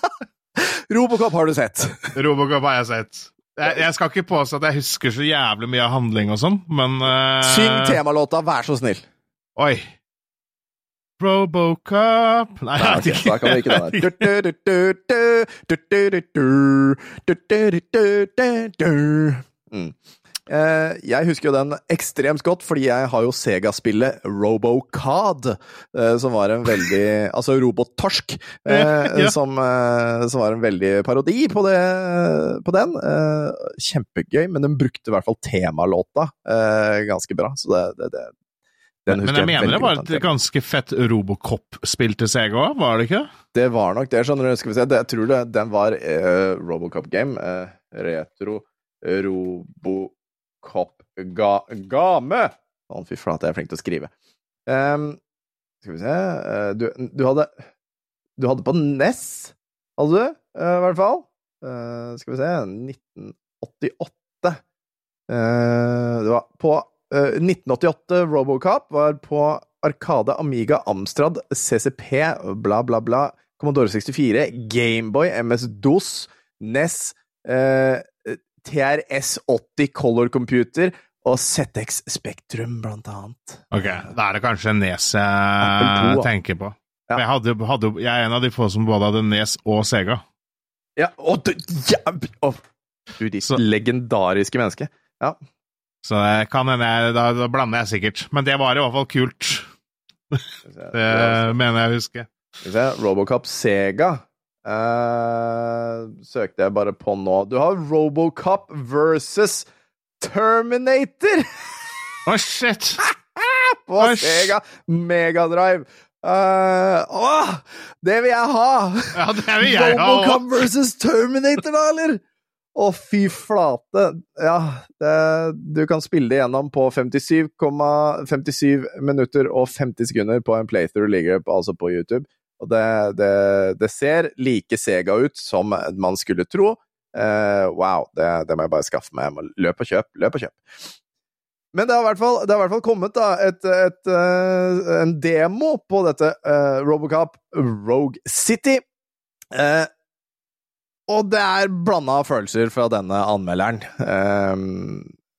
Robocop har du sett. Robocop har jeg sett. Jeg, jeg skal ikke påstå at jeg husker så jævlig mye av handling og sånn, men uh... Syng temalåta, vær så snill. Oi. Robocop Nei, Nei, jeg ok, vet da kan vi ikke det der. Mm. Eh, jeg husker jo den ekstremt godt, fordi jeg har jo Sega-spillet Robocod, eh, som var en veldig Altså robottorsk, eh, Ja. som, som var en veldig parodi på, det, på den. Kjempegøy, men den brukte i hvert fall temalåta ganske bra, så det, det, det den Men husker jeg mener det var et ganske fett Robocop-spill til Sega òg, var det ikke? Det var nok det, skjønner du. Skal vi se, det, jeg tror det, den var uh, Robocop Game. Uh, retro Robocop ga, Game! Å, fy flate, jeg er flink til å skrive. Um, skal vi se eh, du, du hadde Du hadde på NES, hadde du, eh, i hvert fall. Uh, skal vi se 1988. Uh, det var på uh, 1988 Robocop var på Arkade Amiga Amstrad CCP bla, bla, bla. Commodore 64, Gameboy, MS-DOS, NES, eh, TRS-80 Color Computer og ZX Spektrum, blant annet. Ok, Da er det kanskje Nes 2, tenker på. Ja. Jeg, hadde, hadde, jeg er en av de få som både hadde Nes og Sega. Ja, og du, ja, å, du ditt Så- legendariske menneske. Ja. Så det kan hende da, da blander jeg sikkert. Men det var i hvert fall kult. Det mener jeg å huske. Robocop Sega eh, søkte jeg bare på nå. Du har Robocop versus Terminator Å, shit! på Oi. Sega Megadrive. Uh, åh, det vil jeg ha! Ja, det vil jeg ha. Robocop versus Terminator, da, eller? Å, fy flate. Ja, det, du kan spille det gjennom på 57,57 minutter og 50 sekunder på en playthrough, ligger altså på YouTube. Og det, det, det ser like Sega ut som man skulle tro. Uh, wow, det, det må jeg bare skaffe meg. Løp og kjøp, løp og kjøp. Men det har i hvert fall, hvert fall kommet da, et, et, uh, en demo på dette uh, Robocop Rogue City. Og det er blanda følelser fra denne anmelderen.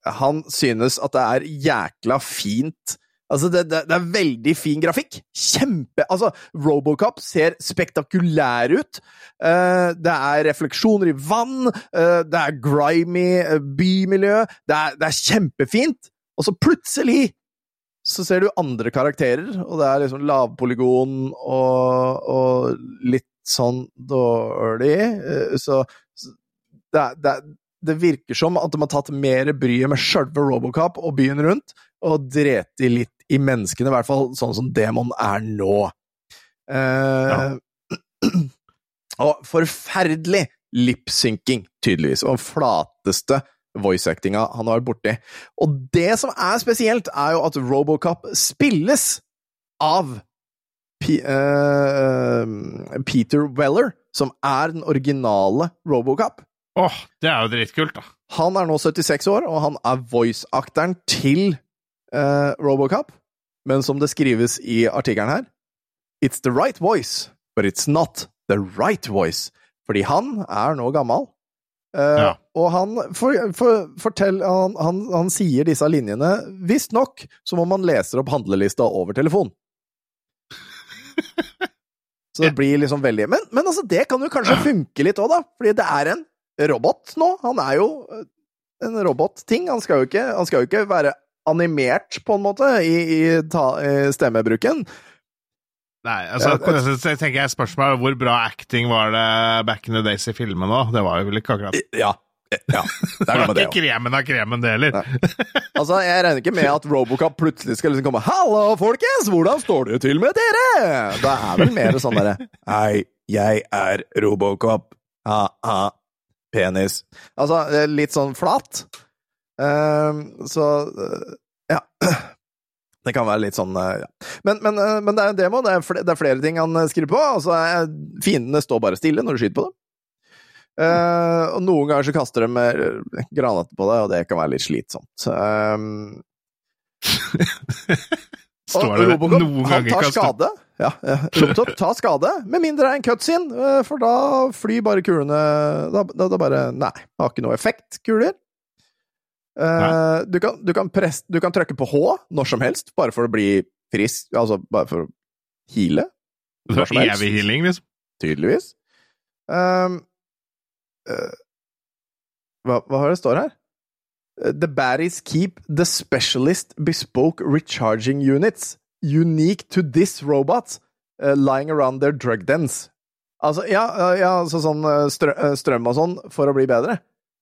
Han synes at det er jækla fint Altså, det, det, det er veldig fin grafikk. Kjempe Altså, Robocop ser spektakulær ut. Uh, det er refleksjoner i vann. uh, det er grimy eh, bymiljø. Det er, det er kjempefint. Og så plutselig så ser du andre karakterer, og det er liksom lavpolygon og, og litt sånn dårlig. Uh, Så, det, det, det virker som at de har tatt mer bryet med sjølve Robocop og byen rundt, og dreti litt i menneskene, i hvert fall sånn som Demon er nå. Eh, og forferdelig lipsynking, tydeligvis, og den flateste voice-actinga han har vært borti. Og det som er spesielt, er jo at Robocop spilles av P eh, Peter Weller, som er den originale Robocop. Åh, det er jo dritkult, da. Han er nå 76 år, og han er voice-akteren til eh, Robocop. Men som det skrives i artikkelen her It's the right voice, but it's not the right voice. Fordi han er nå gammel. Uh, Ja. Og han, for, for, fortell, han, han, han sier disse linjene visstnok som om han leser opp handlelista over telefon. Så det blir liksom veldig Men, men altså, det kan jo kanskje funke litt òg, da. Fordi det er en robot nå. Han er jo eh, en robotting. Han skal jo ikke, han skal jo ikke være animert, på en måte, i, i, ta, i stemmebruken. Nei, altså, jeg, tenker jeg spørsmålet hvor bra acting var det back in the days i filmen òg? Det var jo vel ikke akkurat Ja, Ja, det var det ikke kremen av kremen, det heller. Altså, Jeg regner ikke med at Robocop plutselig skal liksom komme 'Hallo, folkens! Hvordan står det til med dere?' Det er vel mer sånn derre 'Hei, jeg er Robocop. Ha-ha. Penis'. Altså, eh, litt sånn flat. Ehm, så ja. Det kan være litt sånn eh, ja. Men, men, eh, men det er en demo. Det er, flere, det er flere ting han eh, skriver på. Altså, fiendene står bare stille når du skyter på dem. Uh, og noen ganger så kaster de mer granater på deg, og det kan være litt slitsomt. Um, Står det Robocop, noen han ganger tar skade. Ja, ja. Robotop tar skade, med mindre det er en cutscene, for da flyr bare kulene Da, da, da bare Nei, det har ikke noe effekt, kuler. Eh, du, kan, du, kan press, du kan trykke på H når som helst, bare for å bli frisk, altså bare for å heale. Når som helst. Evig healing, liksom. Tydeligvis. Uh, uh, hva, hva har det står her? Eh, The baddies keep the specialist bespoke recharging units unique to this robot lying around their drug dens. Altså, ja, ja så sånn strø, eh, strøm og sånn for å bli bedre.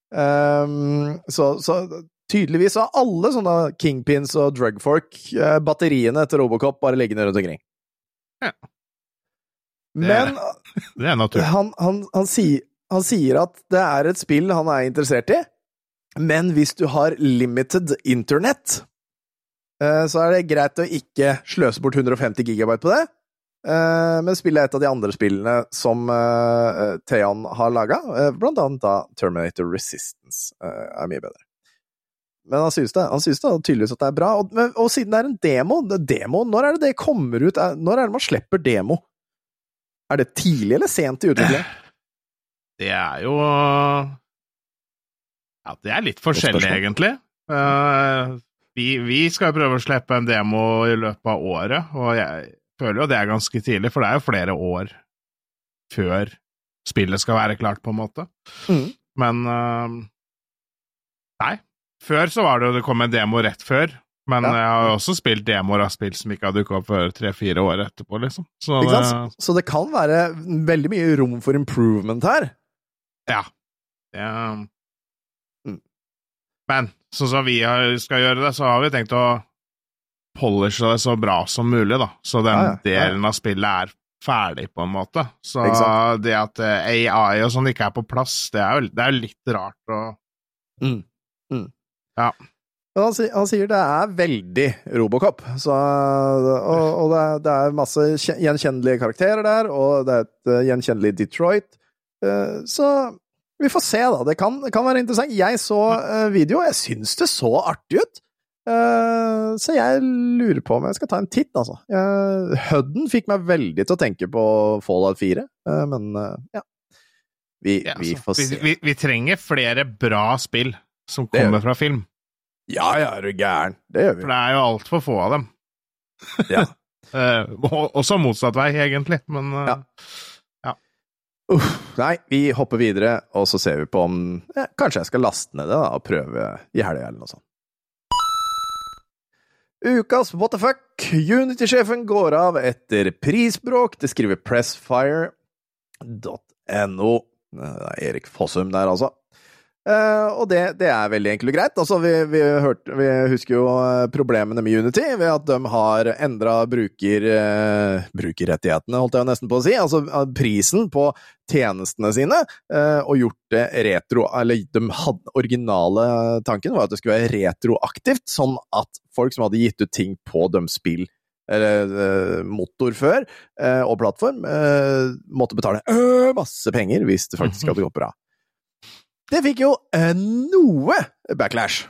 Um, så, så tydeligvis har alle sånne kingpins og drugfolk eh, batteriene til Robocop bare liggende rundt omkring. Ja. Men Det er naturlig. han, han, han, sier, han sier at det er et spill han er interessert i, men hvis du har limited internett, eh, så er det greit å ikke sløse bort 150 gigabyte på det. Eh, Men spillet er et av de andre spillene som uh, Theon har laga, blant annet da Terminator Resistance er mye bedre. Men han synes det, han synes det tydeligvis at det er bra. Og, og siden det er en demo, det, demo Når er det det kommer ut? Når er det man slipper demo? Er det tidlig eller sent i utviklingen? Det er jo Ja, det er litt forskjellig, egentlig. Uh, vi, vi skal prøve å slippe en demo i løpet av året, og jeg føler jo det er ganske tidlig, for det er jo flere år før spillet skal være klart, på en måte. Mm. Men uh, Nei. Før så var det jo det kom en demo rett før, men Ja. jeg har jo også spilt demoer av spill som ikke har dukka opp før tre-fire år etterpå, liksom. Så det, sant? Så det kan være veldig mye rom for improvement her. Ja. Det, Mm. Men sånn som vi skal gjøre det, så har vi tenkt å polishe det så bra som mulig, da. Så den Ja, ja, ja. delen av spillet er ferdig, på en måte. Så Ikke det at eh, AI og sånn ikke er på plass, det er jo det er litt rart å Men han, sier- han sier det er veldig Robocop, så, og, og det, er, det er masse gjenkjennelige karakterer der, og det er et eh, gjenkjennelig Detroit. Eh, så vi får se, da. Det kan, det kan være interessant. Jeg så video, og jeg syns det så artig ut. Eh, så jeg lurer på om jeg skal ta en titt, altså. Hudden fikk meg veldig til å tenke på Fallout 4, eh, men eh, ja. Vi, ja, vi får se. Vi, vi, trenger flere bra spill som kommer fra film, Ja, ja, er du gæren. Det gjør vi. for det er jo altfor få av dem. Ja. Eh, og- også motsatt vei, egentlig, men ja. Ja. Uff, nei, vi hopper videre, og så ser vi på om ja, Kanskje jeg skal laste ned det da, og prøve i helga eller noe sånt. Ukas what the fuck! Unity-sjefen går av etter prisbråk. Det skriver pressfire.no. Er Erik Fossum der, altså. Eh, og det, det er veldig enkelt og greit. Altså, vi, vi, hørte, vi husker jo eh, problemene med Unity ved at de har endra bruker, eh, brukerrettighetene, holdt jeg nesten på å si. Altså prisen på tjenestene sine, og gjort det retro Eller de hadde originale tanken var at det skulle være retroaktivt, sånn at folk som hadde gitt ut ting på deres spill eller motor før, og plattform, måtte betale masse penger hvis det faktisk hadde gått bra. Det fikk jo eh, noe backlash.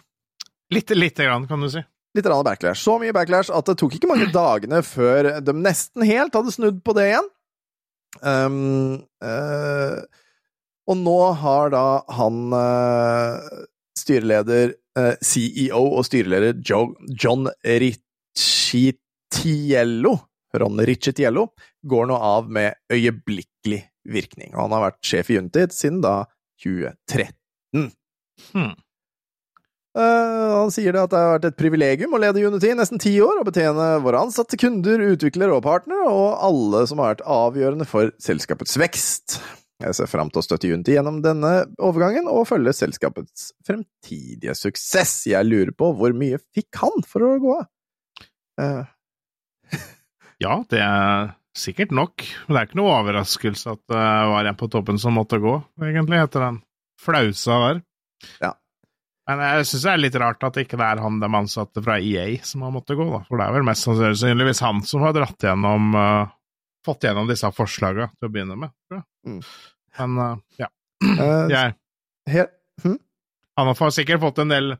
litt, lite grann, kan du si. Litt grann backlash. Så mye backlash at det tok ikke mange dagene før de nesten helt hadde snudd på det igjen. Um, uh, og nå har da han uh, styreleder, uh, CEO og styreleder Jo- John Riccitiello Ron Riccitiello går nå av med øyeblikkelig virkning. Og han har vært sjef i Juntid siden da 2013. Hmm. Uh, han sier det at det har vært et privilegium å lede Unity i nesten ti år og betjene våre ansatte, kunder, utviklere og partnere, og alle som har vært avgjørende for selskapets vekst. Jeg ser fram til å støtte Unity gjennom denne overgangen og følge selskapets fremtidige suksess. Jeg lurer på hvor mye fikk han for å gå av? Uh. Ja, det er sikkert nok. Men det er ikke noe overraskelse at det var en på toppen som måtte gå, egentlig, etter den flausa der. Ja. Men jeg syns det er litt rart at det ikke er han de ansatte fra EA som har måttet gå, da. For det er vel mest sannsynligvis han som har dratt gjennom uh, Fått gjennom disse forslaga til å begynne med, tror jeg. Mm. Men uh, ja. Uh, Jeg, helt, han har sikkert fått en del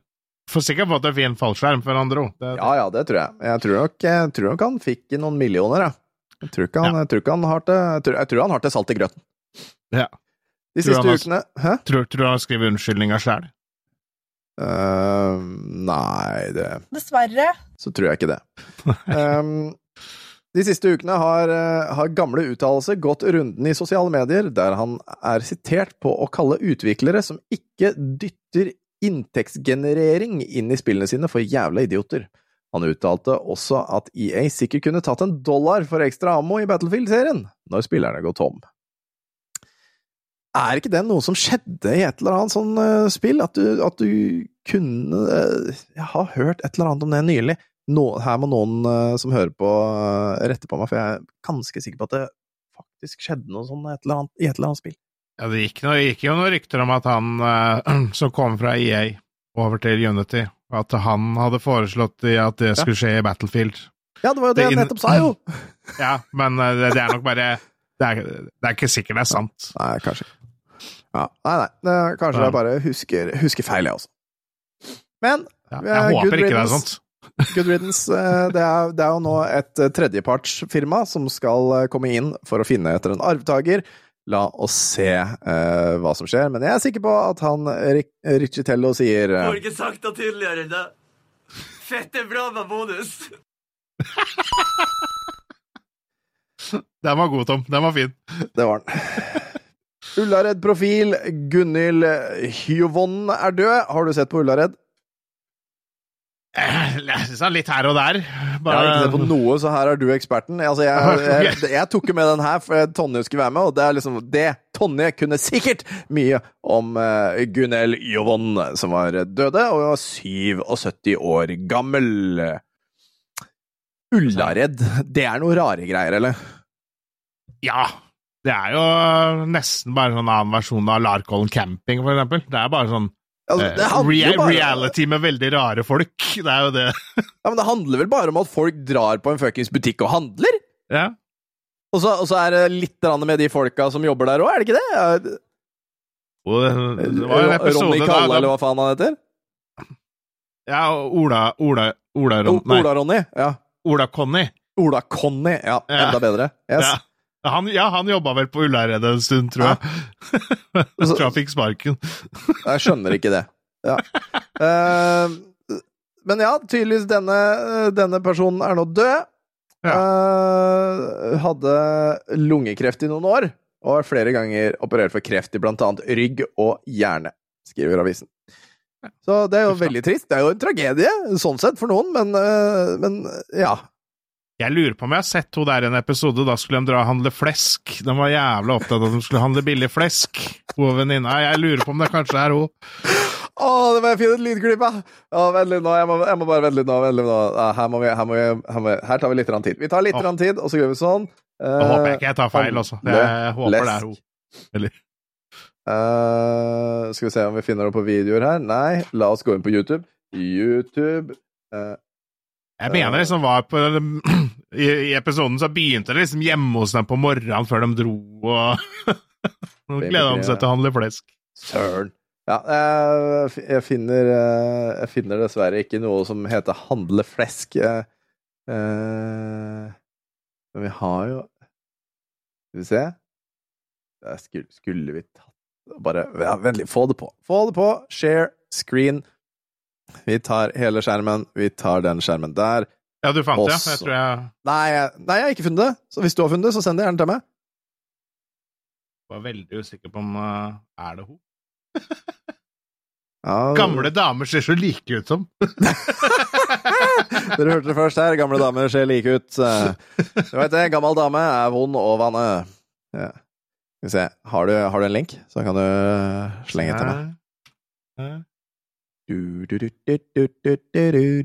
Får sikkert fått en fin fallskjerm før han dro. Det, ja, ja, det tror jeg. Jeg tror nok, jeg tror nok han fikk noen millioner, jeg. Jeg tror ikke han, jeg tror ikke han har til jeg tror, jeg tror han har til salt i grøten. Ja. De Tror siste han har- ukene Hæ? Tror, tror du han skrevet unnskyldninga sjæl? Uh, nei, det Dessverre. så tror jeg ikke det. Um, de siste ukene har, eh, har gamle uttalelser gått runden i sosiale medier, der han er sitert på å kalle utviklere som ikke dytter inntektsgenerering inn i spillene sine for jævla idioter. Han uttalte også at EA sikkert kunne tatt en dollar for ekstra ammo i Battlefield-serien, når spillerne går tom. Er ikke det noe som skjedde i et eller annet sånn uh, spill? At du, at du kunne uh, Jeg har hørt et eller annet om det nylig. No, her må noen uh, som hører på, rette på meg, for jeg er ganske sikker på at det faktisk skjedde noe sånn et eller annet, i et eller annet spill. Ja, det gikk, noe, gikk jo noen rykter om at han som kom fra EA over til Unity, at han hadde foreslått at det skulle skje i Battlefield. Ja, det var jo det Det jeg nettopp sa, jo! Ja, men eh, det, det er nok bare det er, det er ikke sikkert det er sant. Nei, kanskje ikke. Ja, nei, nei. Det, kanskje jeg bare husker, husker feil, jeg også. Men Ja, Eh, jeg håper ikke det er sant. Good riddance. eh, Det er, det er jo nå et tredjepartsfirma som skal komme inn for å finne etter en arvtaker. La oss se uh, hva som skjer, men jeg er sikker på at han Ric Riccitello sier eh, Får ikke sagt det tydeligere enn det. Fette bra med bonus. Den var god, Tom. Den var fin. Det var den. Ullared profil, Gunhild Hyvonn er død. Har du sett på Ullared? Eh, er litt her og der. Jeg har ikke sett på noe, så her er du eksperten. Altså, jeg, jeg, jeg tok jo med den her for Tonje skulle være med, og det er liksom det Tonje kunne sikkert mye om uh, Gunhild Hyvonn, som var døde og var 77 år gammel. Ullared, det er noe rare greier, eller? Ja. Det er jo nesten bare en sånn annen versjon av Larkollen camping, for eksempel. Det er bare sånn Altså, rea bare- reality med veldig rare folk. Det er jo det. Ja, men det handler vel bare om at folk drar på en fuckings butikk og handler? Ja. Og så, og så er det litt med de folka som jobber der òg, er det ikke det? Og det, det var en episode Ronny Kalle, eller hva faen han heter? Ja, Ola Ola Ola, Ron, Ola-Ronny? Ja. Ola Conny. Ola-Conny. Ja, Ja. enda bedre. Yes. Ja. Han, ja, han jobba vel på Ullaredet en stund, tror jeg. jeg tror han fikk sparken. Jeg skjønner ikke det. Ja. Uh, men ja, tydeligvis denne, denne personen er nå død. Eh, hadde lungekreft i noen år, og har flere ganger operert for kreft i blant annet rygg og hjerne, skriver avisen. Så det er jo veldig trist. Det er jo en tragedie, sånn sett, for noen, men, uh, men ja. Jeg lurer på om jeg har sett henne der i en episode. Da skulle de dra og handle flesk. De var jævla opptatt av at de skulle handle billig flesk. Hun venninna. Jeg lurer på om det kanskje er hun. Å, det var jeg et lydklipp ja! Oh, Vent litt nå, jeg må, jeg må bare vente litt nå. Vent litt nå. Her, må vi, her, må vi, her, vi, her tar vi litt tid. Vi tar litt oh. tid, og så gjør vi sånn. Da håper jeg ikke jeg tar feil, altså. Jeg håper det er hun. Eller uh, skal vi se om vi finner det på videoer her. Nei, la oss gå inn på YouTube. YouTube eh, Jeg mener liksom var på i, I episoden så begynte det liksom hjemme hos dem på morgenen før de dro, og Nå gleder de seg til å handle flesk. Søren. Ja, eh, jeg finner eh, Jeg finner dessverre ikke noe som heter handle flesk. eh, eh, Men vi har jo Skal vi se Der skulle, skulle vi tatt Bare ja, Vennlig. Få det på. Få det på. Share screen. Vi tar hele skjermen. Vi tar den skjermen der. Ja, du fant det? ja. Jeg tror jeg Nei, nei, jeg har ikke funnet det. Så hvis du har funnet det, så send det gjerne til meg. Jeg var veldig usikker på om uh, Er det hun? Ja, Gamle damer ser så like ut som. Dere hørte det først her. Gamle damer ser like ut. Eh, Du vet det, gammel dame er vond å vanne. Ja. Skal vi se. Har du, har du en link, så kan du slenge til meg. Du, du,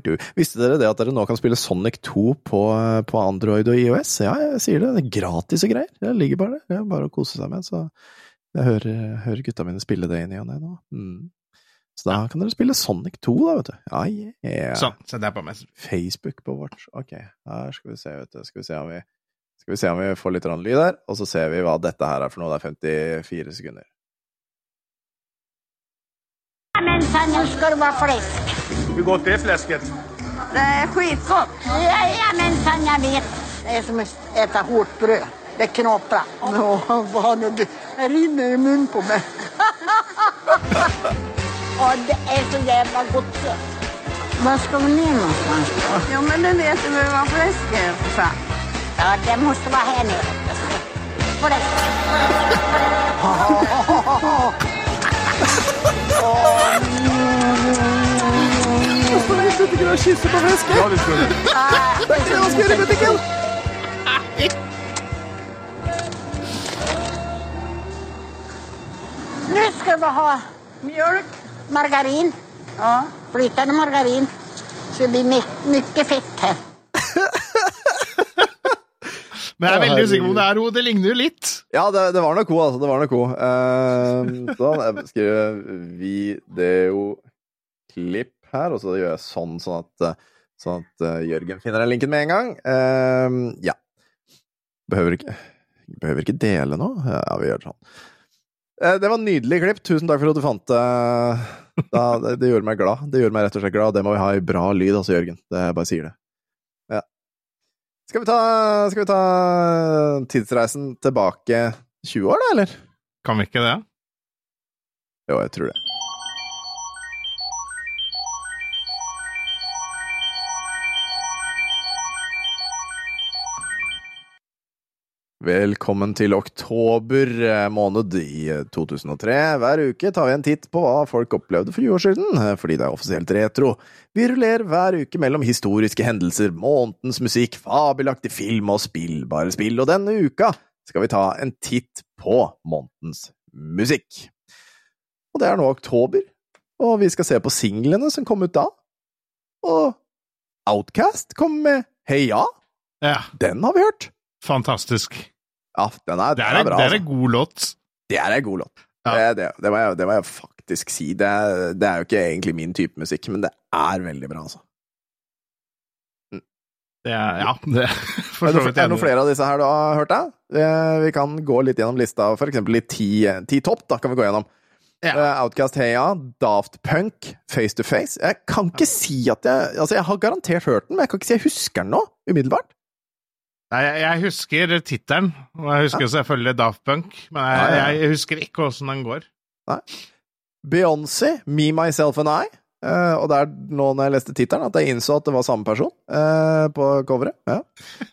du. Visste dere det at dere nå kan spille Sonic 2 på, på Android og IOS? Ja, jeg sier det. Det er gratis og greier. Det ligger bare der. Det er bare å kose seg med. Så jeg hører, hører gutta mine spille det inn i og ned nå. Mm. Så da kan dere spille Sonic 2, da, vet du. Ja, yeah. Sånn, sett der på Messenger. Facebook på vårt. Ok, her skal vi se, vet du. Skal vi se om vi, vi, se om vi får litt lyd her, og så ser vi hva dette her er for noe. Det er 54 sekunder. Jajamensan, nu ska det vara fläsk. Hur gott är fläsket? Det är skitgott. Jajamensan, jag vet. Det är som att äta hårt bröd. Det knaprar. Nå, vad nu det rinner i mun på mig. Ja, det är så jävla gott. Var ska vi ner någonstans? Jo, men du vet du vad fläsk är för fan. Ja, det måste vara här nere. Fläsk. Ja, det skulle Nå skal vi ha mjölk, margarin, Ja. Flytende margarin. Så det blir my- mye fett her. Men jeg er veldig usikker på om det er henne. Det ligner jo litt. Ja, det, det var nok henne, altså. Det var nok henne. Uh, sånn, jeg skriver videoklipp her, og så gjør jeg sånn, sånn at, eh, sånn at eh, Jørgen finner den linken med en gang. Uh, ja. Behøver ikke, behøver ikke dele nå? Ja, vi gjør det sånn. Uh, det var en nydelig klipp. Tusen takk for at du fant det. Da, det. Det gjorde meg glad. Det gjorde meg rett og slett glad. Det må vi ha i bra lyd, altså, Jørgen. Det jeg bare sier det. Ja. Skal vi ta, skal vi ta tidsreisen tilbake 20 år, da, eller? Kan vi ikke det? Jo, jeg tror det. Velkommen til oktober eh, måned i eh, 2003. Hver uke tar vi en titt på hva folk opplevde for 20 år siden, eh, fordi det er offisielt retro. Vi rullerer hver uke mellom historiske hendelser, månedens musikk, fabelaktig film og spillbare spill, og denne uka skal vi ta en titt på månedens musikk. Og det er nå oktober, og vi skal se på singlene som kom ut da. Og Outcast kom med Heia, Ja, den har vi hørt. fantastisk. Ja, den er, Det den er, er bra. det er altså. en god låt. Det er en god låt. Ja. Det, det, det, må jeg, det må jeg faktisk si. Det er, det er jo ikke egentlig min type musikk, men det er veldig bra, altså. Det er, ja, det Er det, er noen flere av disse her du har hørt, da? Vi kan gå litt gjennom lista, for eksempel i ti, ti topp, da kan vi gå gjennom. Ja. Eh, Outcast Heia, Daft Punk, Face to Face. Jeg kan ikke si at jeg Altså, jeg har garantert hørt den, men jeg kan ikke si jeg husker den nå, umiddelbart. Nei, jeg, husker tittelen, og jeg husker selvfølgelig Daft Punk, men jeg, jeg husker ikke åssen den går. Beyoncé, Me, Myself and I. Uh, og det er nå når jeg leste tittelen, at jeg innså at det var samme person uh, på coveret. Ja.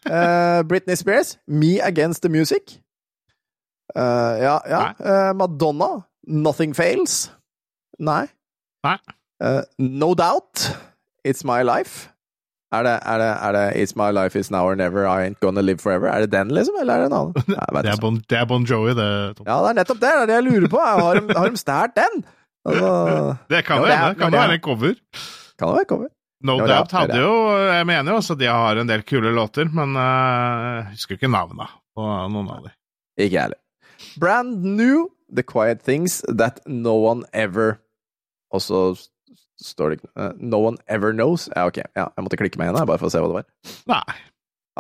Uh, Britney Spears, Me Against the Music. Ja, ja. Madonna, Nothing Fails. Nei. Nei. No Doubt, It's My Life. Er det, er, det, er det It's My Life Is Now or Never, I Ain't Gonna Live Forever? Er det den, liksom, eller er det en annen? Nei, Det er. Bon, det er bon Jovi, det. Tom. Ja, det er nettopp det! Det er det jeg lurer på. Har de, har de stjålet den? Altså, Det kan Ja, jo det er- hende. Kan det være en cover. kan det være cover? No Ja, Doubt hadde jo Jeg mener jo også de har en del kule låter, men eh, jeg husker ikke navnene på noen av dem. Ikke jeg heller. Brand new, The Quiet Things That No One Ever Og så står det ikke uh, No One Ever Knows. Ja, ok. Ja, jeg måtte klikke meg igjen her, bare for å se hva det var. Nei.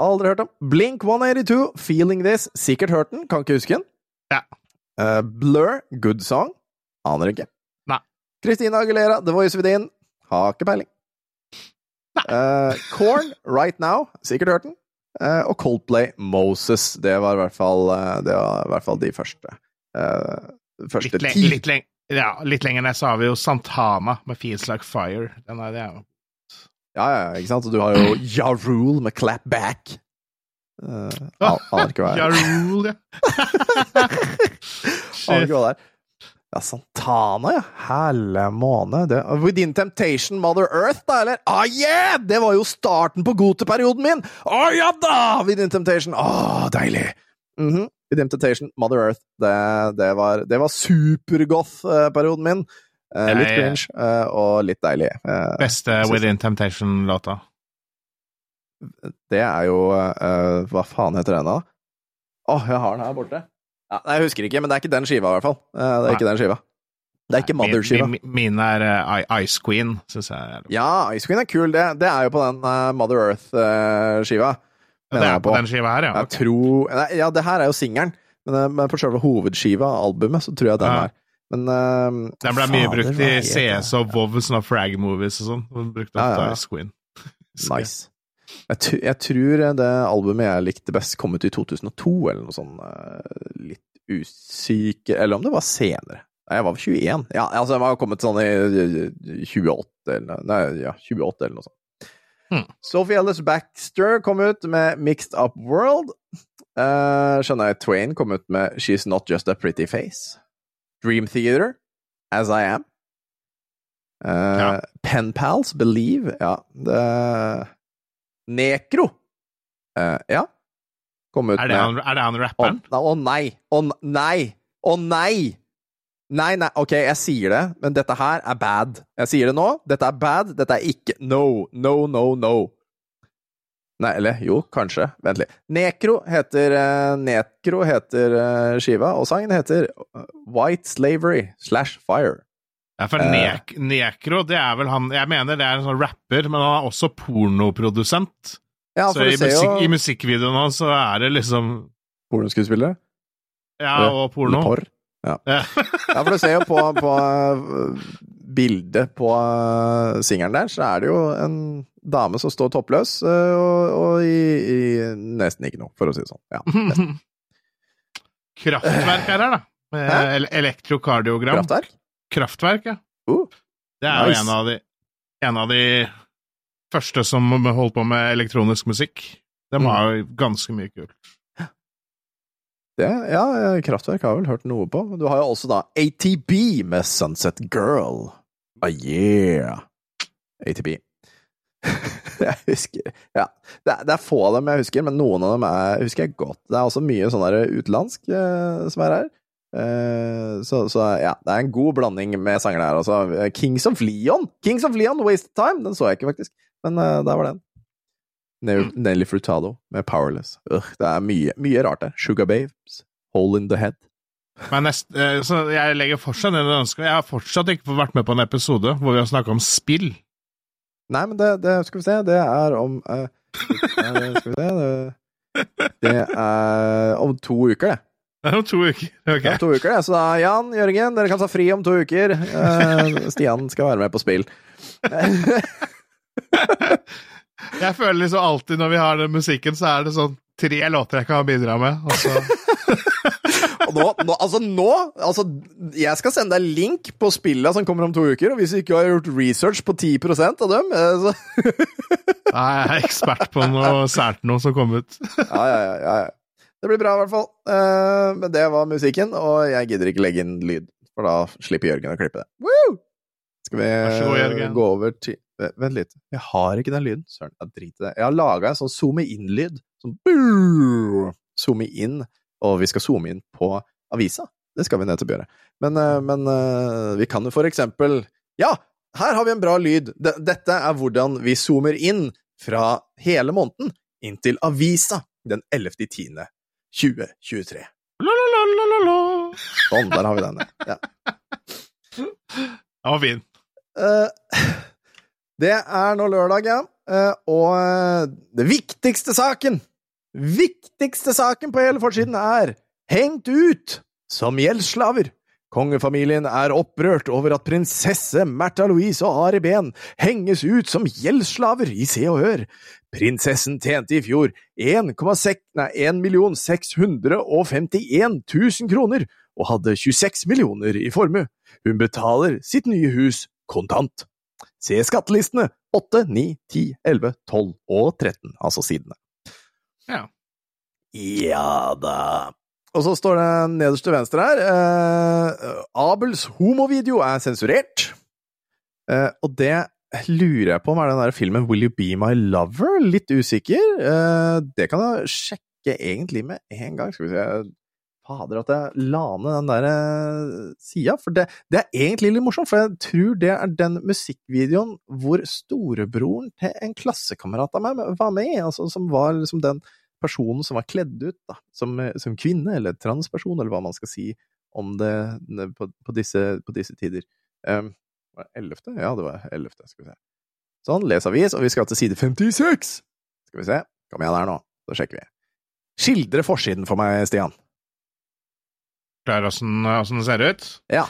Aldri hørt om. Blink 182, Feeling This. Sikkert hørt den, kan ikke huske den. Ja. Uh, Blur, Good Song. Aner ikke. Nei. Christina Aguilera, The Voice Within. Har ikke peiling. Nei. Eh, Korn, Right Now. Sikkert hørt den. Og Coldplay, Moses. Det var i hvert fall, det var i hvert fall de første. første Litt, leng litt, leng ja, litt lenger ned så har vi jo Santana med Feels Like Fire. Den er, det Ja, ja, ikke sant? Og du har jo Ja Rule med Clap Back. Uh, aner ikke hva Ja, jeg rule, ja. Aner ikke hva det er. Ja, Santana, ja. Helle måne. Det. Within Temptation, Mother Earth, da, eller? Ah, yeah! Det var jo starten på goteperioden min! Å ja da! Within Temptation. Å, deilig! Mhm. Within Temptation, Mother Earth. Det, det var, det var supergoth-perioden min. Eh, litt cringe eh, og litt deilig. Eh, Beste With Within Temptation-låta. det er jo eh, Hva faen heter den, da? Åh, jeg har den her borte. Ja, jeg husker ikke, men det er ikke den skiva, i hvert fall. Eh, det er Nei. ikke den skiva. Det er ikke Mother-skiva. Min, min, min er uh, Ice Queen, syns jeg. Ja, Ice Queen er kul. Det, det er jo på den uh, Mother Earth-skiva. Det er på den skiva her, ja. Jeg tror nei, Ja, det her er jo singelen, men, eh, men på selve hovedskiva av albumet, så tror jeg den Ja. er. Men uh, Den ble mye brukt i CS og WoW, sånne frag-movies og sånn. Brukt av Ja, ja, Queen. Nice. Jeg, jeg tror det albumet jeg likte best, kom ut i 2002, eller noe sånt. uh, Litt usikker Eller om det var senere. Nei, jeg var 21. Ja, altså, jeg var kommet sånn i eh, 28 eller Nei, ja, 28 eller noe sånt. Hmm. Sophie Ellis Baxter kom ut med Mixed Up World. Uh, Shania Twain kom ut med She's Not Just A Pretty Face. Dream Theater, As I Am. Uh, Ja. Pen Pals, Believe. Ja, The... Nekro. Uh, ja. Kom ut Er det, med han, er det han Å rapperen? å nei! Å oh, nei! Å nei! Nei, nei, ok, jeg sier det, men dette her er bad. Jeg sier det nå. Dette er bad. Dette er ikke No, no, no, no. Nei, eller jo, kanskje. Vent litt. Nekro heter uh, Nekro heter uh, skiva, og sangen heter eh, White Slavery slash Fire. Ja, for nek uh, Nekro, det er vel han Jeg mener det er en sånn rapper, men han er også pornoprodusent. Ja, så i, musik jo... i musikkvideoen hans så er det liksom pornoskuespillere. Ja, og porno. Porr. Ja. Ja, for du ser jo på, på uh, bildet på uh, singelen der, så er det jo en dame som står toppløs, uh, og, og i, i nesten ikke noe, for å si det sånn. Ja. Kraftverk er her, da. Med elektrokardiogram. Kraftverk? Kraftverk, ja. Uh, Det er nice. jo en av, de, en av de første som holdt på med elektronisk musikk. De Mm. har jo ganske mye kult. Det, ja, Kraftverk har jeg vel hørt noe på. Du har jo også da ATB med Sunset Girl. Ah, yeah! ATB. jeg husker Ja, det er, det er få av dem jeg husker, men noen av dem er, husker jeg godt. Det er også mye sånn utenlandsk eh, som er her. Eh, så, så ja, det er en god blanding med sanger der. Altså. Kings of Leon! Kings of Leon, Wasted Time! Den så jeg ikke, faktisk. Men eh, der var den. Ne- Nelly Frutado med Powerless. Ugh, det er mye, mye rart der. Sugar Babes, Hole in the Head. Men nest, eh, så jeg legger fortsatt ned en ønske. Jeg har fortsatt ikke vært med på en episode hvor vi har snakka om spill. Nei, men det, det skal vi se, det er om uh, det, Skal vi se det, det er om to uker, det. Det er om to uker. Ok. om to uker, det. Så da, Jan, Jørgen, dere kan ta fri om to uker. Uh, Stian skal være med på spill. Jeg føler liksom alltid når vi har den musikken, så er det sånn tre låter jeg kan bidra med. Og så nå, nå, altså nå altså, Jeg skal sende deg link på spilla som kommer om to uker, og hvis du ikke har gjort research på 10% av dem eh, så, Nei, jeg er ekspert på noe sært noe som kom ut. ja, ja, ja, ja. Det blir bra, i hvert fall. Eh, men det var musikken, og jeg gidder ikke legge inn lyd, for da slipper Jørgen å klippe det. Woo! Skal vi god, gå over til Vent litt. Jeg har ikke den lyden. Søren, jeg driter i det. Jeg har laga en sånn zoome inn-lyd. Sånn zoome inn, og vi skal zoome inn på avisa. Det skal vi nettopp gjøre. Men, eh, men eh, vi kan jo for eksempel Ja, her har vi en bra lyd. Dette er hvordan vi zoomer inn fra hele måneden inn til avisa den 11.10. 2023. La, la, la, la, la, la. Sånn, der har vi den. Ja. Den var fin. Eh, det er nå lørdag, ja. Eh, og eh, det viktigste saken Viktigste saken på hele forsiden er hengt ut som gjeldsslaver. Kongefamilien er opprørt over at prinsesse Märtha Louise og Ari Behn henges ut som gjeldsslaver i Se og Hør. Prinsessen tjente i fjor 1,6 1 651 000 kroner og hadde 26 millioner i formue. Hun betaler sitt nye hus kontant. Se skattelistene 8, 9, 10, 11, 12 og 13, altså sidene. Ja. Ja da. Og så står det nederst til venstre her eh, Abels homovideo er sensurert. Eh, og det lurer jeg på om er den der filmen Will You Be My Lover? Litt usikker. Eh, det kan jeg sjekke egentlig med en gang. Skal vi se fader at jeg la ned den der eh, sida, for det, det er egentlig litt morsomt, for jeg tror det er den musikkvideoen hvor storebroren til en klassekamerat av meg var med altså som var liksom den personen som var kledd ut da, som, som kvinne, eller transperson, eller hva man skal si om det på, på, disse, på disse, tider. Um, var det 11.? Ja, det var 11., skal vi se. Sånn, les avis, og vi skal til side 56! Skal vi se, kom igjen her nå, så sjekker vi. Skildre forsiden for meg, Stian. Klar åssen det ser ut? Ja.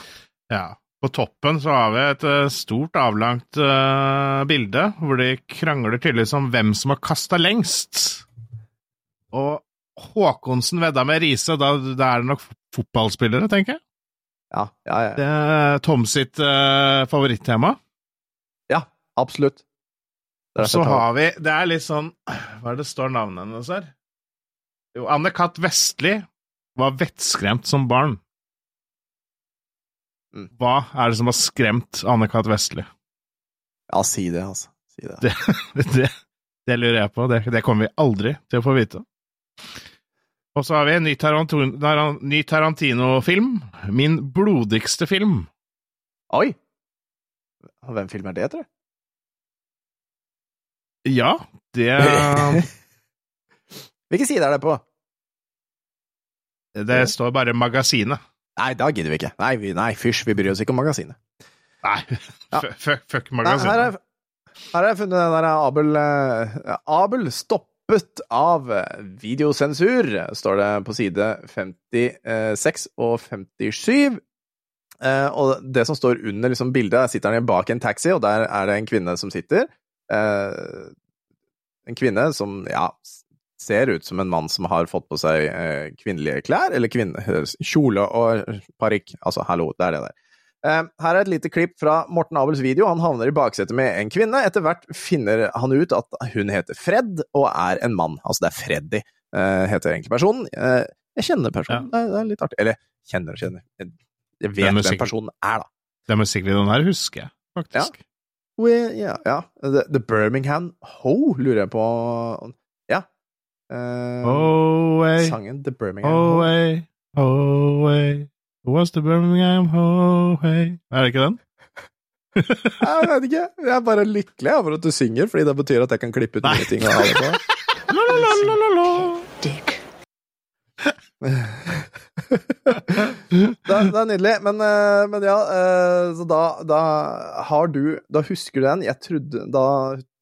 ja. På toppen så har vi et uh, stort, avlangt uh, bilde hvor de krangler tydeligvis om hvem som har kasta lengst. Og Håkonsen vedda med Riise, da, da er det nok fotballspillere, tenker jeg? Ja, ja, ja. Det er Tom sitt uh, favorittema. Ja, absolutt. Så har vi Det er litt sånn Hva er det står navnet hennes her? Jo, Anne Katt Vestli var vettskremt som barn. Mm. Hva er det som har skremt Anne-Kat. Vestli? Ja, si det, altså. Si det. Det, det, det lurer jeg på. Det, det kommer vi aldri til å få vite. Og så har vi en ny, ny Tarantino-film. Min blodigste film. Oi! Hvem film er det, tror du? Ja, det Hvilken side er det på? Det står bare Magasinet. Nei, da gidder vi ikke. Nei, vi, nei fysj, vi bryr oss ikke om Magasinet. Nei, Ja. fuck, fuck Magasinet. her, er, har jeg funnet den der Abel eh, Abel stoppet av videosensur, står det på side 56 og 57. Eh, og det som står under liksom, bildet, sitter han bak en taxi, og der er det en kvinne som sitter. Eh, en kvinne som, ja, ser ut som en mann som har fått på seg eh, kvinnelige klær, eller kvinne, kjole og parykk. Altså, hallo, det er det der. Eh, her er et lite klipp fra Morten Abels video. Han havner i baksetet med en kvinne. Etter hvert finner han ut at hun heter Fred, og er en mann. Altså, det er Freddy, eh, heter egentlig personen. Eh, jeg kjenner personen, det, er, det er litt artig. Eller, kjenner og kjenner. Jeg, vet hvem personen er, da. Den musikkvideoen her husker jeg, faktisk. We, ja, yeah. The, the Birmingham Ho, lurer jeg på. Ja. Eh, Away, sangen The Birmingham away, away. Was the Birmingham away Er det ikke den? Jeg vet ikke. Jeg er bare lykkelig over at du synger, fordi det betyr at jeg kan klippe ut mye ting og ha det på. La, la, la, la, la, la. det, er, det er nydelig. Men, eh, men ja, eh, så da, da har du Da husker du den. Jeg trodde Da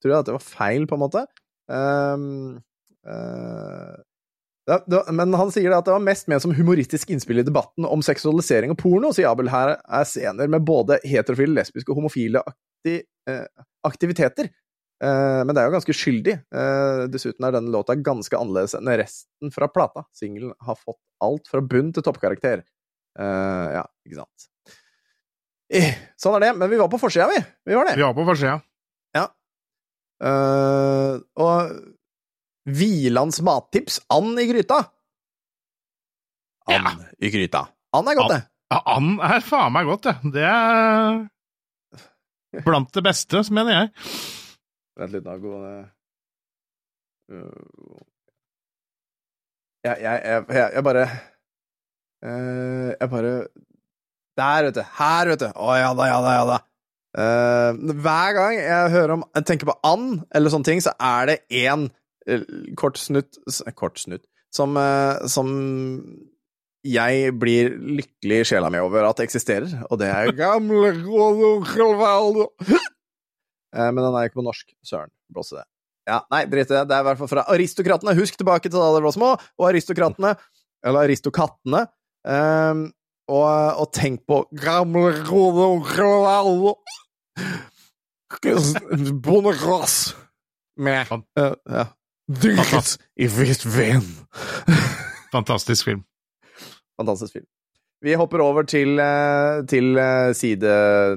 tror jeg at det var feil, på en måte. Um, eh, det, det, men han sier det at det var mest ment som humoristisk innspill i debatten om seksualisering og porno, sier Abel. Her er scener med både heterofile, lesbiske og homofile akti, eh, aktiviteter. Eh, men det er jo ganske skyldig. Eh, dessuten er denne låta ganske annerledes enn resten fra plata. Singelen har fått alt fra bunn til toppkarakter. Eh, ja, ikke sant. Eh, sånn er det. Men vi var på forsida, vi. Vi var det. Vi var på forsida. Eh, og Hvilands mattips and i gryta. And Ja. i gryta. And er godt, det. And er faen meg godt, det. Det er blant det beste, mener jeg. Vent litt, da. Gå jeg, jeg, jeg, bare eh, Jeg bare Der, vet du. Her, vet du. Å ja da, ja da, ja da. Eh, hver gang jeg hører om tenker på and eller sånne ting, så er det én kort snutt Kort snutt som, eh, som jeg blir lykkelig i sjela mi over at det eksisterer, og det er gamle Ronaldo. Eh, Men den er ikke på norsk. Søren. Blåse det. Ja, nei, drit i det. Det er i hvert fall fra Aristokratene. Husk tilbake til da dere var små, og Aristokratene, eller Aristokattene. Um, og, og tenk på gamle Ronaldo. Bondegras med uh, ja. Dykket i hvitt vin. Fantastisk film. Fantastisk film. Vi hopper over til, eh, til eh, side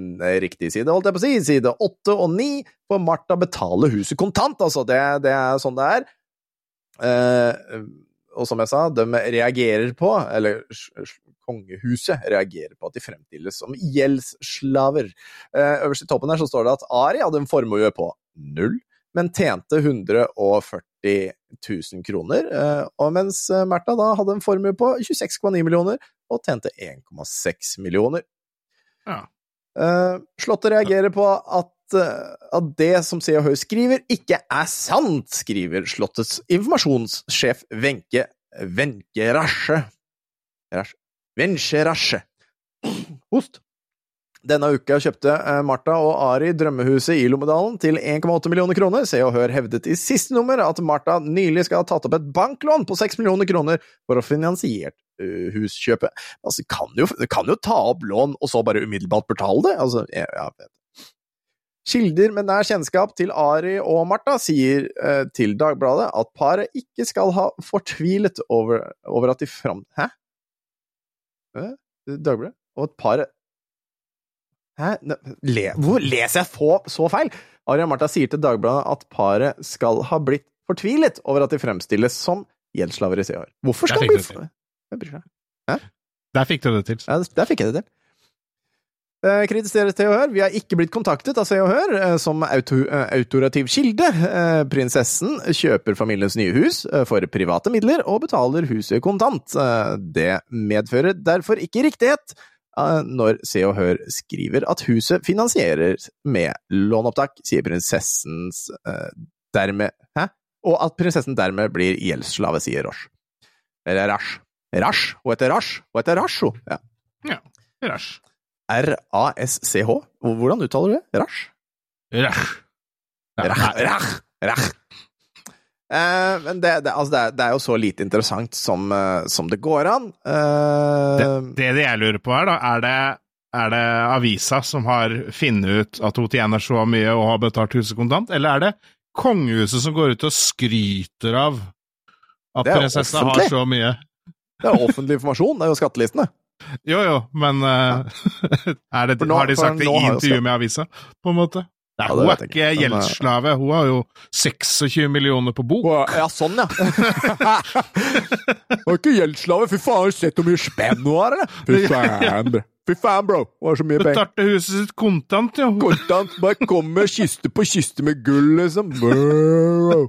nei, riktig side, holdt jeg på å si. Side åtte og ni. For Martha betaler huset kontant, altså. Det, det er sånn det er. Eh, og som jeg sa, de reagerer på, eller kongehuset reagerer på at de fremstilles som gjeldsslaver. Eh, øverst i toppen her så står det at Ari hadde en formue på null, men tjente 140 000 kroner, eh, og mens eh, Märtha da hadde en formue på 26,9 millioner og tjente 1,6 millioner. Ja. Eh, reagerer på at, at det som Se og Hør skriver, ikke er sant, skriver Slottets informasjonssjef Wenche Wenche Rasche. Rasche. Wenche Rasche. Denne uka kjøpte eh, Martha og Ari drømmehuset i Lommedalen til 1,8 millioner kroner. Se og Hør hevdet i siste nummer at Martha nylig skal ha tatt opp et banklån på 6 millioner kroner for å finansiere eh, huskjøpet. Altså, kan jo, kan jo ta opp lån og så bare umiddelbart betale det. Altså, ja, vet. Kilder med nær kjennskap til Ari og Martha sier eh, til Dagbladet at paret ikke skal ha fortvilet over, over at de fram... Hæ? Dagbladet? Og at paret Hæ? Le, hvor leser jeg få, så feil? Ari og Martha sier til Dagbladet at paret skal ha blitt fortvilet over at de fremstilles som gjeldsslaver i og Hvorfor skal bli. Der fikk du det til. Ja, der fikk jeg det til. Eh, kritiserer Se og Hør. Vi har ikke blitt kontaktet av Se og Hør eh, som auto, eh, autorativ kilde. Eh, prinsessen kjøper familiens nye hus for private midler og betaler huset kontant. Det medfører derfor ikke riktighet når Se og Hør skriver at huset finansieres med låneopptak, sier prinsessens eh, dermed Hæ? Og at prinsessen dermed blir gjeldsslave, sier Rosh. Eller Rash. Rash. Hun heter Rash. Hun heter Rasho. Ja. Rash. R-A-S-C-H? Hvordan uttaler du det? Rash? Rash. Ja, Rach, nei, rach, rach. Eh, men det, det, altså det, er, det er jo så lite interessant som, uh, som det går an. Uh, Det, jeg lurer på, er da, er det, er det avisa som har funnet ut at hun tjener så mye og har betalt huset kontant, eller er det kongehuset som går ut og skryter av at prinsessa har så mye? det er offentlig informasjon, det er jo skattelistene. Jo, jo, men ja. det, nå- har de sagt det i intervju med avisa, på en måte? Nei, Ja, hun er ikke eh, gjeldsslave. Hun har jo 26 millioner på bok. Ja, sånn, ja. Hun er ikke gjeldsslave. Fy faen, har du sett hvor mye spenn hun har, eller? Fy faen, bro. Fy faen, bro. Hun har så mye penger. Betalte huset sitt kontant, jo. Kontant. Bare kommer kiste på kiste med gull, liksom. Bro.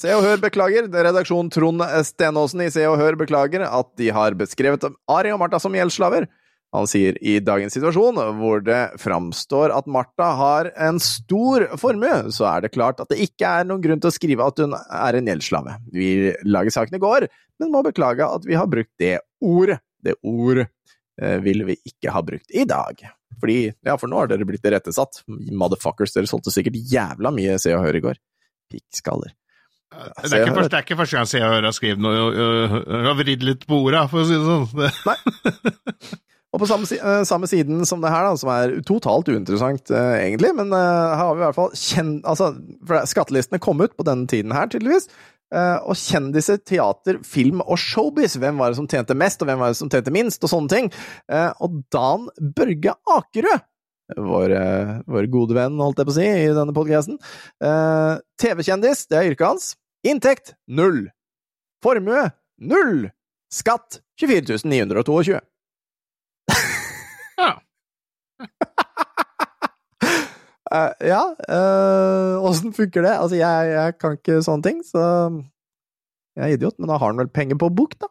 Se og Hør beklager. Redaksjon Trond Stenåsen i Se og Hør beklager at de har beskrevet Ari og Martha som gjeldsslaver. Han sier i dagens situasjon, hvor det framstår at Martha har en stor formue, så er det klart at det ikke er noen grunn til å skrive at hun er en gjeldsslave. Vi lager saken i går, men må beklage at vi har brukt det ordet. Det ordet eh, ville vi ikke ha brukt i dag. Fordi, ja, for nå har dere blitt irettesatt. Motherfuckers, dere solgte sikkert jævla mye Se og Hør i går. Pikkskaller. Det er, ikke det er ikke første gang jeg har skrevet noe og- og- og har vridd litt på ordet, for å si det sånn. Det, Og på samme, eh, samme siden som det her, da, som er totalt uinteressant uh, egentlig, men uh, her har vi i hvert fall kjent... Altså, skattelistene kom ut på denne tiden her, tydeligvis. Uh, og kjendiser, teater, film og showbiz. Hvem var det som tjente mest, og hvem var det som tjente minst, og sånne ting. Og Dan Børge Akerø, vår, vår gode venn, holdt jeg på å si, i denne podcasten. Eh, TV-kjendis, det er yrket hans. Inntekt null. Formue null. Skatt 24 922. ja. Eh, ja, åssen uh, funker det? Altså, jeg, jeg kan ikke sånne ting, så jeg er idiot, men da har han vel penger på bok, da?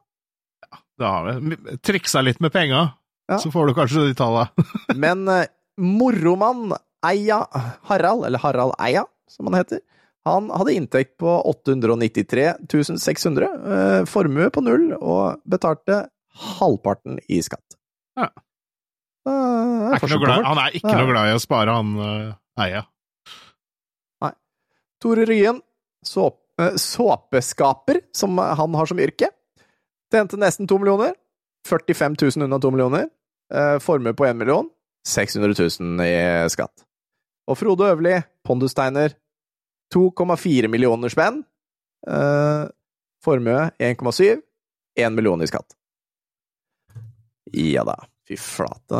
Da har vi triksa litt med penga, Ja. så får du kanskje de talla. Men uh, moromann Eia Harald, eller Harald Eia, som han heter, han hadde inntekt på 893 600, eh, formue på null, og betalte halvparten i skatt. Ja. Eh, er Er glad, han er ikke Ja. noe glad i å spare, han uh, Nei. Tore Ryen, såp, eh, såpeskaper, som han har som yrke. Tjente nesten to millioner. 45 000 unna to millioner. Eh, formue på én million. 600 000 i skatt. Og Frode Øverli, pondustegner. 2,4 millioner spenn. Eh, formue 1,7. 1 million i skatt. Ja da. Fy flate.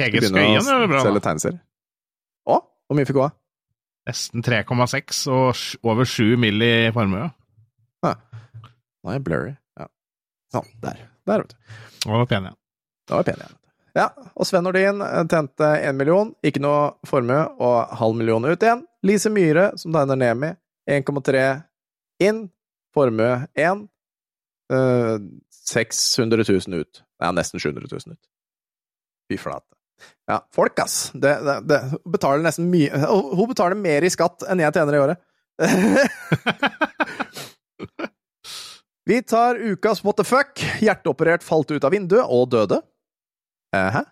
Hege Skøyen er å bra, selge tegneserier. Å? Hvor mye fikk hun? av? Nesten 3,6 og over 7 mill. i formue. Nå er jeg blurry. Ja. Sånn. Der. Der, vet du. Og pen igjen. Da var pen igjen. Ja, og Sven Nordin eh, tjente én million, ikke noe formue, og halv million ut igjen. Lise Myhre, som tegner Nemi, 1,3 inn. Formue 1. Eh, 600 000 ut. Ja, nesten 700 000 ut. Fy flate. Ja, folk, ass. Det, det, det betaler nesten mye Hun betaler mer i skatt enn jeg tjener i året. Vi tar ukas what the fuck. Hjerteoperert falt ut av vinduet og døde. Hæ?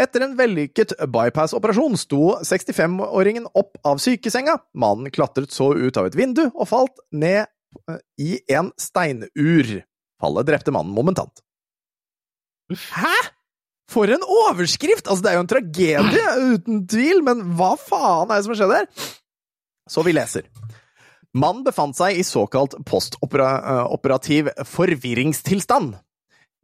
Etter en vellykket bypass-operasjon sto 65-åringen opp av sykesenga. Mannen klatret så ut av et vindu og falt ned eh, i en steinur. Fallet drepte mannen momentant. Hæ?! For en overskrift! Altså, det er jo en tragedie, uten tvil, men hva faen er det som har skjedd her? Så vi leser. Mannen befant seg i såkalt postoperativ forvirringstilstand.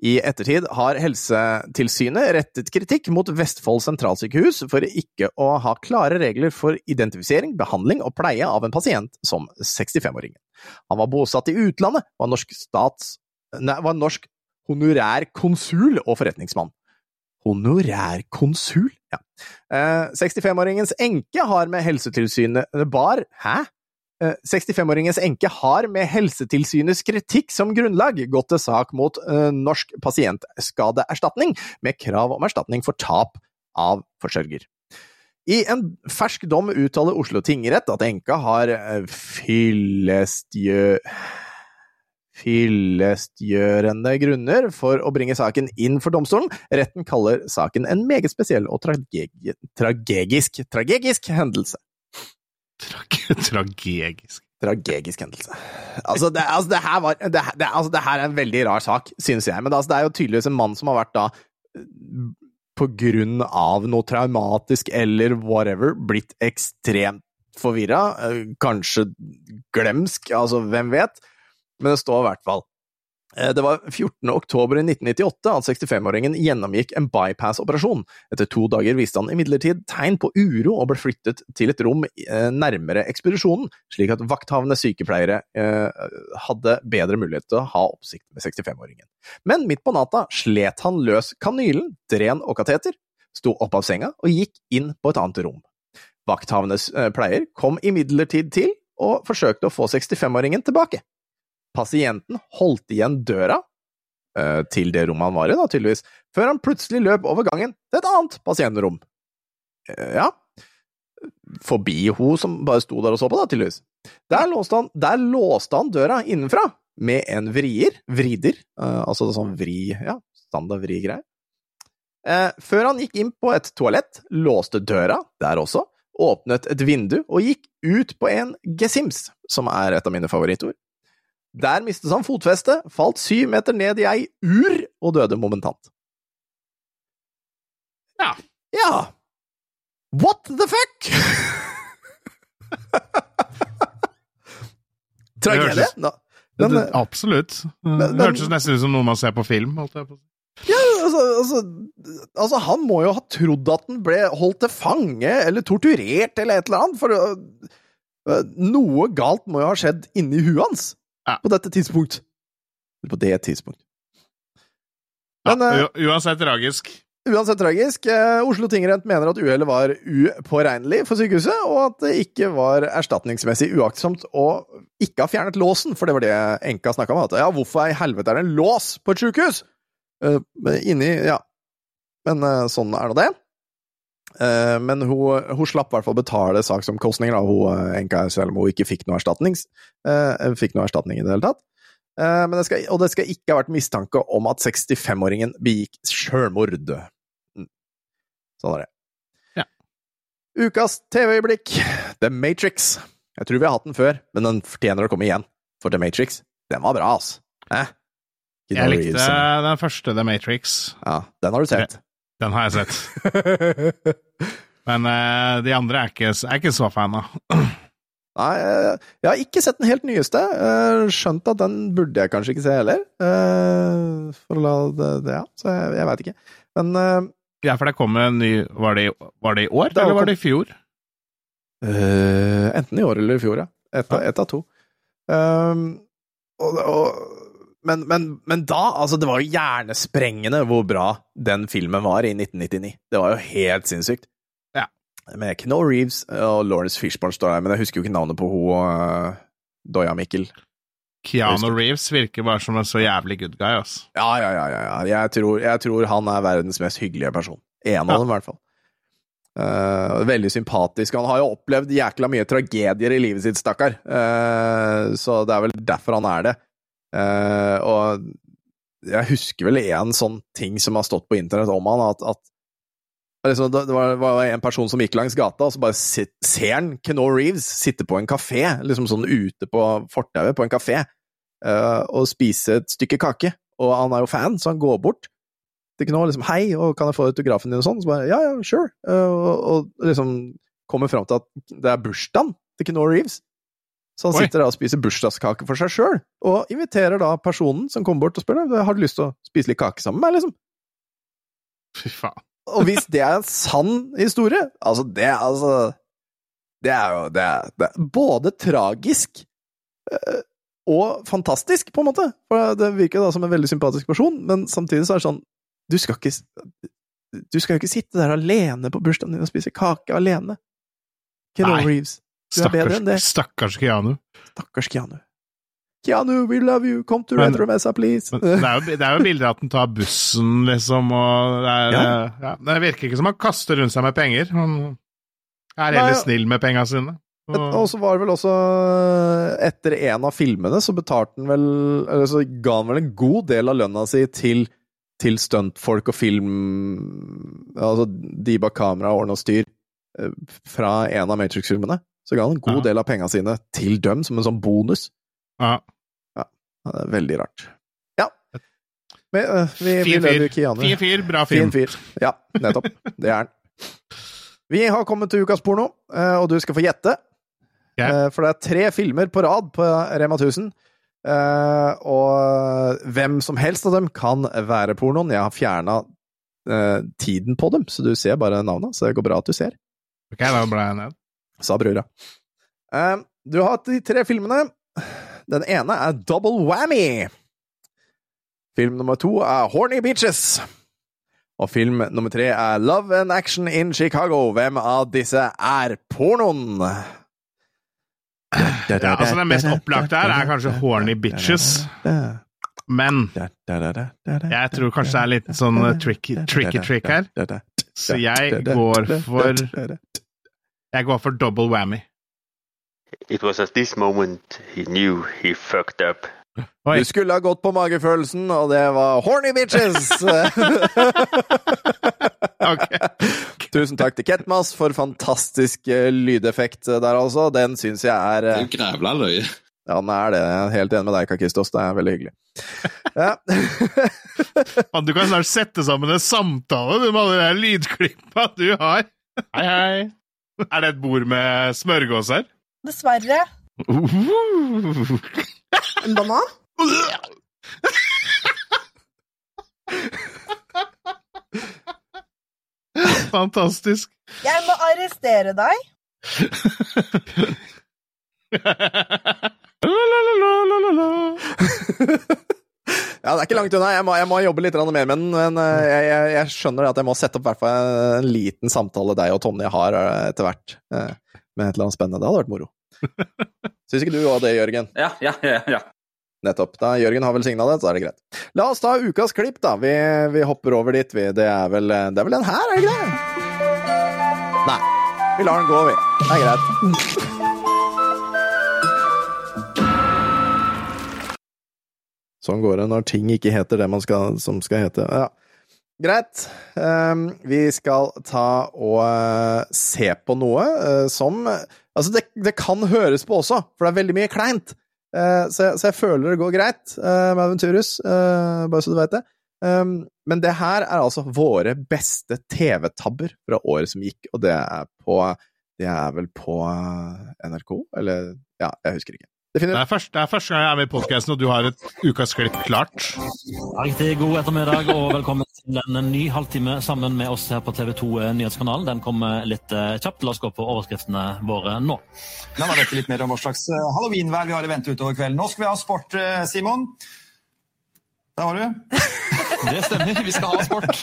I ettertid har Helsetilsynet rettet kritikk mot Vestfold sentralsykehus for ikke å ha klare regler for identifisering, behandling og pleie av en pasient som 65-åringen. Han var bosatt i utlandet, var norsk stats... Nei, var norsk honorær konsul og forretningsmann. Honorær konsul? Ja. Eh, 65-åringens enke har med Helsetilsynet bar Hæ? Eh, 65-åringens enke har med Helsetilsynets kritikk som grunnlag gått til sak mot eh, Norsk pasientskadeerstatning med krav om erstatning for tap av forsørger. I en fersk dom uttaler Oslo tingrett at enka har eh, fyllestgjø... fyllestgjørende grunner for å bringe saken inn for domstolen. Retten kaller saken en meget spesiell og trage tragegisk, tragegisk hendelse. Trage tragegisk. Tragegisk hendelse. Altså, det, altså, det her var det, det, altså, det her er en veldig rar sak, synes jeg. Men altså, det er jo tydeligvis en mann som har vært da på grunn av noe traumatisk eller whatever, blitt ekstremt forvirra. eh, Kanskje glemsk, altså hvem vet? Men det står i hvert fall. Eh, Det var 14. oktober 1998 at 65-åringen gjennomgikk en bypass-operasjon. Etter to dager viste han imidlertid tegn på uro og ble flyttet til et rom eh, nærmere ekspedisjonen, slik at vakthavende sykepleiere eh, hadde bedre mulighet til å ha oppsikt med 65-åringen. Men midt på natta slet han løs kanylen, dren og kateter, sto opp av senga og gikk inn på et annet rom. Vakthavende pleier kom imidlertid til og forsøkte å få 65-åringen tilbake. Pasienten holdt igjen døra eh, til det rommet han var i, da, tydeligvis, før han plutselig løp over gangen til et annet pasientrom. Eh, ja, forbi hun som bare sto der og så på, da, tydeligvis. Der låste han, der låste han døra innenfra med en vrier, vrider, eh, altså sånn vri, ja, standard vri-greie. Før han gikk inn på et toalett, låste døra der også, åpnet et vindu og gikk ut på en gesims, som er et av mine favorittord. Der mistet han fotfestet, falt syv meter ned i ei ur og døde momentant. Ja. Ja. What the fuck? Tragedie? Da. Det, det, absolutt. Det hørtes nesten ut som noe man ser på film. Holdt jeg på. Ja, altså, altså, altså, han må jo ha trodd at han ble holdt til fange eller torturert eller et eller annet, for øh, noe galt må jo ha skjedd inni huet hans Ja. på dette tidspunkt. Eller på det tidspunkt. Men Ja, øh, uansett tragisk. uansett tragisk, eh, Oslo tingrett mener at uhellet var upåregnelig for sykehuset, og at det ikke var erstatningsmessig uaktsomt å ikke ha fjernet låsen, for det var det enka snakka om. At, ja, hvorfor i helvete er det en lås på et sjukehus? Uh, inni Ja. Men uh, sånn er nå det. Eh, men hun, hun slapp i hvert fall betale saksomkostninger, da, hun eh, enka, selv om hun ikke fikk noe, erstatning, eh, fikk noe erstatning i det hele tatt. Men det skal, og det skal ikke ha vært mistanke om at 65-åringen begikk sjølmord. Mm. Sånn er det. Ja. Ukas TV-øyeblikk, The Matrix. Jeg tror vi har hatt den før, men den fortjener å komme igjen. For The Matrix, den var bra, altså. Eh? Jeg likte den første The Matrix. Ja, den har du sett. Den har jeg sett. Men uh, de andre er ikke, er ikke så fan av. Nei, eh, jeg har ikke sett den helt nyeste. Eh, Skjønt at den burde jeg kanskje ikke se heller. For å la det, det ja, så jeg, jeg veit ikke. Men Ja, for det kom en ny Var det, var det i år, Det eller var det i fjor? Uh, enten i år eller i fjor, ja. Ett av, et av to. Um, og, og, men, men, men da, altså, det var jo hjernesprengende hvor bra den filmen var i 1999. Det var jo helt sinnssykt. Ja. Med Keanu Reeves og Lawrence Fishburne står der, men jeg husker jo ikke navnet på hun, uh, Doya Mikkel. Keanu Reeves virker bare som en så jævlig good guy, ass. Ja, ja, ja. ja, ja. Jeg, tror, jeg tror han er verdens mest hyggelige person. En av Ja. dem, i hvert fall. Uh, veldig sympatisk. Han har jo opplevd jækla mye tragedier i livet sitt, stakkar. Uh, så det er vel derfor han er det. Eh, og jeg husker vel en sånn ting som har stått på internett om han, at, at liksom, det var, var en person som gikk langs gata, og så bare sit, ser han Kenore Reeves sitte på en kafé, liksom sånn ute på fortauet på en kafé, uh, og spise et stykke kake. Og han er jo fan, så han går bort til Kenore liksom 'Hei, og kan jeg få autografen din?' og sånn. Så bare 'Ja, ja, sure'. Uh, og, og liksom kommer fram til at det er bursdagen til Kenore Reeves. Så han Oi. sitter da og spiser bursdagskake for seg sjøl, og inviterer da personen som kommer bort og spør deg, 'Har du lyst til å spise litt kake sammen med meg', liksom. Fy faen. Og hvis det er en sann historie, altså det altså Det er jo det er, det er både tragisk eh, og fantastisk, på en måte. For det virker da som en veldig sympatisk person, men samtidig så er det sånn Du skal ikke Du skal jo ikke sitte der alene på bursdagen din og spise kake alene. Ken. Reeves. Det. Stakkars Keanu. Stakkars Keanu. Keanu, we love you, come to Retromessa, please. Men det er, jo, det er jo bilder at han tar bussen, liksom, og det, er, Ja. ja. det virker ikke som han kaster rundt seg med penger. Han er Nei, heller ja. snill med penga sine. Et- Og så var det vel også Etter en av filmene så betalte han vel Eller så ga han vel en god del av lønna si til, til stuntfolk og film Altså de bak kamera og ordne og styr eh, fra en av Matrix-filmene. Så ga han en god Ja. del av penga sine til dem som en sånn bonus. Ja. Det er veldig rart. Ja. Men, eh, vi, vi Fin lever fyr. Fin fyr, bra Fin film. fyr. Ja, nettopp. Det er han. Vi har kommet til ukas porno, eh, og du skal få gjette. Ja. Eh, For det er tre filmer på rad på Rema 1000. eh, Og hvem som helst av dem kan være pornoen. Jeg har fjerna tiden på dem, så du ser bare navnet. Så det går bra at du ser, Ok, da ble jeg ned. Sa brura. Uh, Du har hatt de tre filmene. Den ene er Double Whammy. Film nummer to er Horny Beaches. Og film nummer tre er Love and Action in Chicago. Hvem av disse er pornoen? Ja, altså Det mest opplagte her er kanskje Horny Bitches, men jeg tror kanskje det er litt sånn tricky, tricky trick her. Så jeg går for Jeg går for double whammy. It was at this moment he knew he fucked up. Oi. Du skulle ha gått på magefølelsen, og det var Horny Bitches! okay. Tusen takk til Ketmas for fantastisk eh, lydeffekt der, altså. Den syns jeg er Den eh, er grævla løye. Ja, den er det. Jeg er helt enig med deg, Kakistos. Det er veldig hyggelig. Ja. Du kan snart sette sammen en samtale du, med alle de lydklippene lydklippa du har. Hei, hei. Er det et bord med smørgåser? Dessverre. Uh, En banan? fantastisk. Jeg må arrestere deg. La-la-la-la-la-la. Ja, det er ikke langt unna. Jeg må, jeg må jobbe litt mer med den. Men eh, jeg, jeg, jeg skjønner at jeg må sette opp i hvert fall en liten samtale deg og Tonje har eh, etter hvert. eh, Med et eller annet spennende. Det hadde vært moro. Syns ikke du òg det, Jørgen? Ja, ja, ja. ja. Nettopp. Da Jørgen har vel signa det, så er det greit. La oss ta ukas klipp, da. Vi, vi hopper over dit, vi. Det er vel, det er vel den her, er det ikke det? Nei. Vi lar den gå, vi. Det er greit. Sånn går det når ting ikke heter det man skal, som skal hete. Ja. Greit. Ehm, vi skal ta og eh, se på noe eh, som Altså, det, det kan høres på også, for det er veldig mye kleint. Eh, så, jeg, så jeg føler det går greit med Aventurus, bare så du veit det. Um, men det her er altså våre beste TV-tabber fra året som gikk, og det er på Det er vel på NRK? Eller Ja, jeg husker ikke. Det er, første, det er første gang jeg er med i podkasten, og du har et ukas klipp klart. Riktig god ettermiddag og velkommen til en ny halvtime sammen med oss her på TV 2 Nyhetskanalen. Den kommer litt eh, kjapt. La oss gå på overskriftene våre nå. La meg vite litt mer om hva slags eh, halloweenvær vi har i vente utover kvelden. Nå skal vi ha sport, eh, Simon. Der var du. Det stemmer, vi skal ha sport.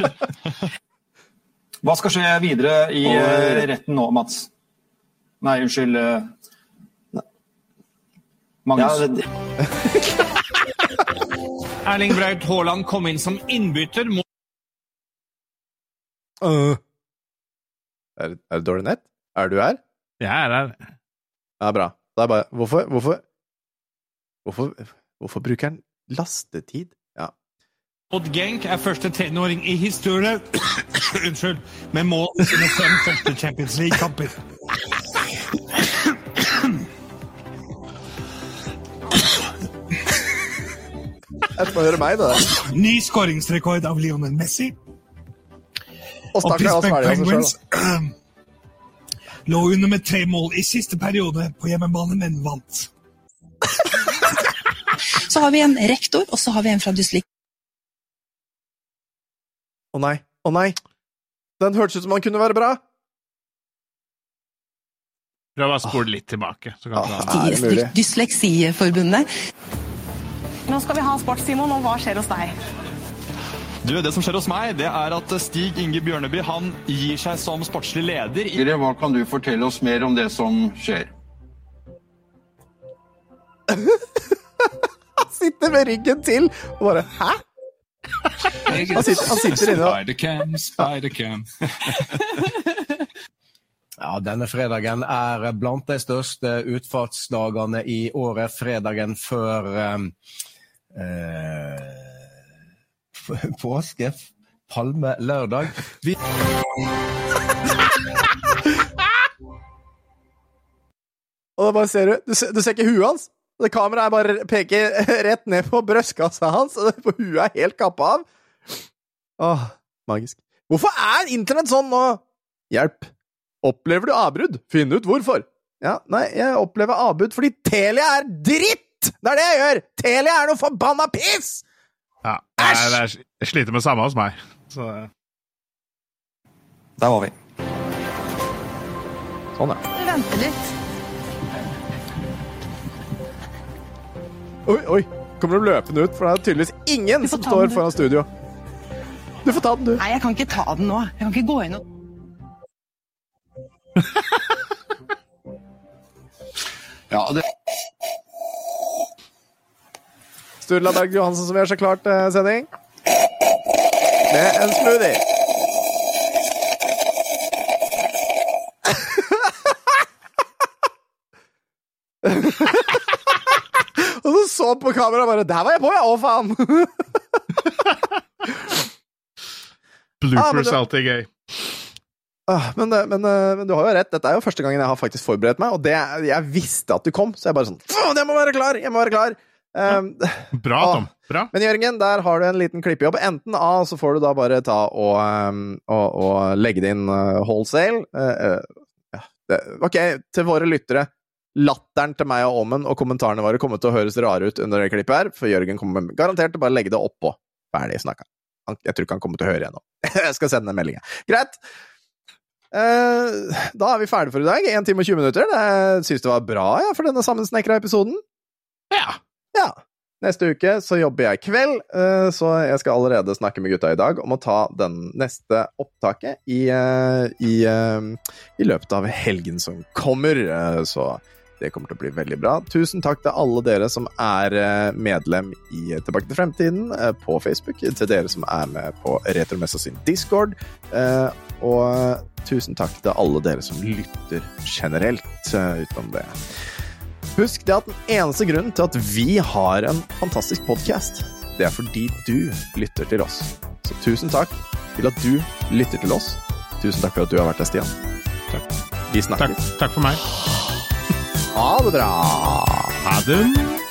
Hva skal skje videre i eh, retten nå, Mats? Nei, unnskyld. Magnus? Ja, det- Erling Braut Haaland kom inn som innbytter mot uh. Er, er det dårlig nett? Er du her? Jeg er her. Ja, bra. Det er bare Hvorfor Hvorfor Hvorfor, hvorfor bruker han lastetid? Ja. Odd Genk er første tenåring i historien Unnskyld. Med mål i sine fem første Champions League-kamper. Jeg får høre meg, da. Ny skåringsrekord av Lionel Messi. Og Pittsburgh Penguins selv, lå under med tre mål i siste periode på hjemmebane, men vant. Så har vi en rektor, og så har vi en fra dysleksi. Å nei. Å nei. Den hørtes ut som han kunne være bra. Prøv å spole litt tilbake. Så kan Ah, er mulig? Dysleksiforbundet. Nå skal vi ha sport, Simon, og hva skjer hos deg? Du, Det som skjer hos meg, det er at Stig Inge Bjørneby han gir seg som sportslig leder. i- Hva kan du fortelle oss mer om det som skjer? Han sitter med ryggen til og bare Hæ? Han sitter, han sitter inne og Spidercam, Spidercam. Ja, denne fredagen er blant de største utfartsdagene i året. Fredagen før eh, eh, påske. Palme lørdag. Vi Og da bare ser du Du ser, du ser ikke huet hans. Det Kameraet er bare peker rett ned på brystkassa hans, og på huet er helt kappa av. Åh, magisk. Hvorfor er internett sånn nå? Hjelp. Opplever du avbrudd? Finn ut hvorfor. Ja, nei, jeg opplever avbrudd fordi Telia er dritt! Det er det jeg gjør! Telia er noe forbanna piss! Ja, jeg, jeg, jeg sliter med samme hos meg. Så Der var vi. Sånn, ja. Vente litt. Oi, oi. Kommer du løpende ut? For det er tydeligvis ingen som står foran studio. Du får ta den, du. Nei, jeg kan ikke ta den nå. Jeg kan ikke gå inn og Ja, det Sturla Berg Johansen som gjør seg klar til sending. Med en smoothie. Og så så han på kamera bare Der var jeg på, ja! Å, faen! bloopers Ah, er alltid gøy. Ah, men, men, eh, men du har jo rett. Dette er jo første gangen jeg har faktisk forberedt meg, og det, jeg visste at du kom, så jeg bare sånn jeg må være klar! Jeg må være klar! Um, Bra, ah. Tom. Bra. Men Jørgen, der har du en liten klippejobb. Enten A, så får du da bare ta og, um, og, og legge det inn uh, wholesale. Uh, uh, det, ok, til våre lyttere. Latteren til meg og Åmen og kommentarene våre kommer til å høres rare ut under det klippet her, for Jørgen kommer garantert til å bare legge det oppå. Ferdig snakka. Jeg tror ikke han kommer til å høre igjen nå. Jeg skal sende en melding. Greit. Eh, da er vi ferdige for i dag. 1 time og 20 minutter. Jeg syns det var bra ja, for denne sammensnekra episoden. Ja. Ja. Neste uke så jobber jeg kveld, eh, så jeg skal allerede snakke med gutta i dag om å ta den neste opptaket i, eh, i, eh, i løpet av helgen som kommer. Så det kommer til å bli veldig bra. Tusen takk til alle dere som er medlem i Tilbake til fremtiden på Facebook, til dere som er med på Retromessa sin Discord, og tusen takk til alle dere som lytter generelt utenom det. Husk det at den eneste grunnen til at vi har en fantastisk podkast, det er fordi du lytter til oss. Så tusen takk til at du lytter til oss. Tusen takk for at du har vært her, Stian. Takk. Vi snakkes. Takk, takk for meg. Ha det bra! Ha det.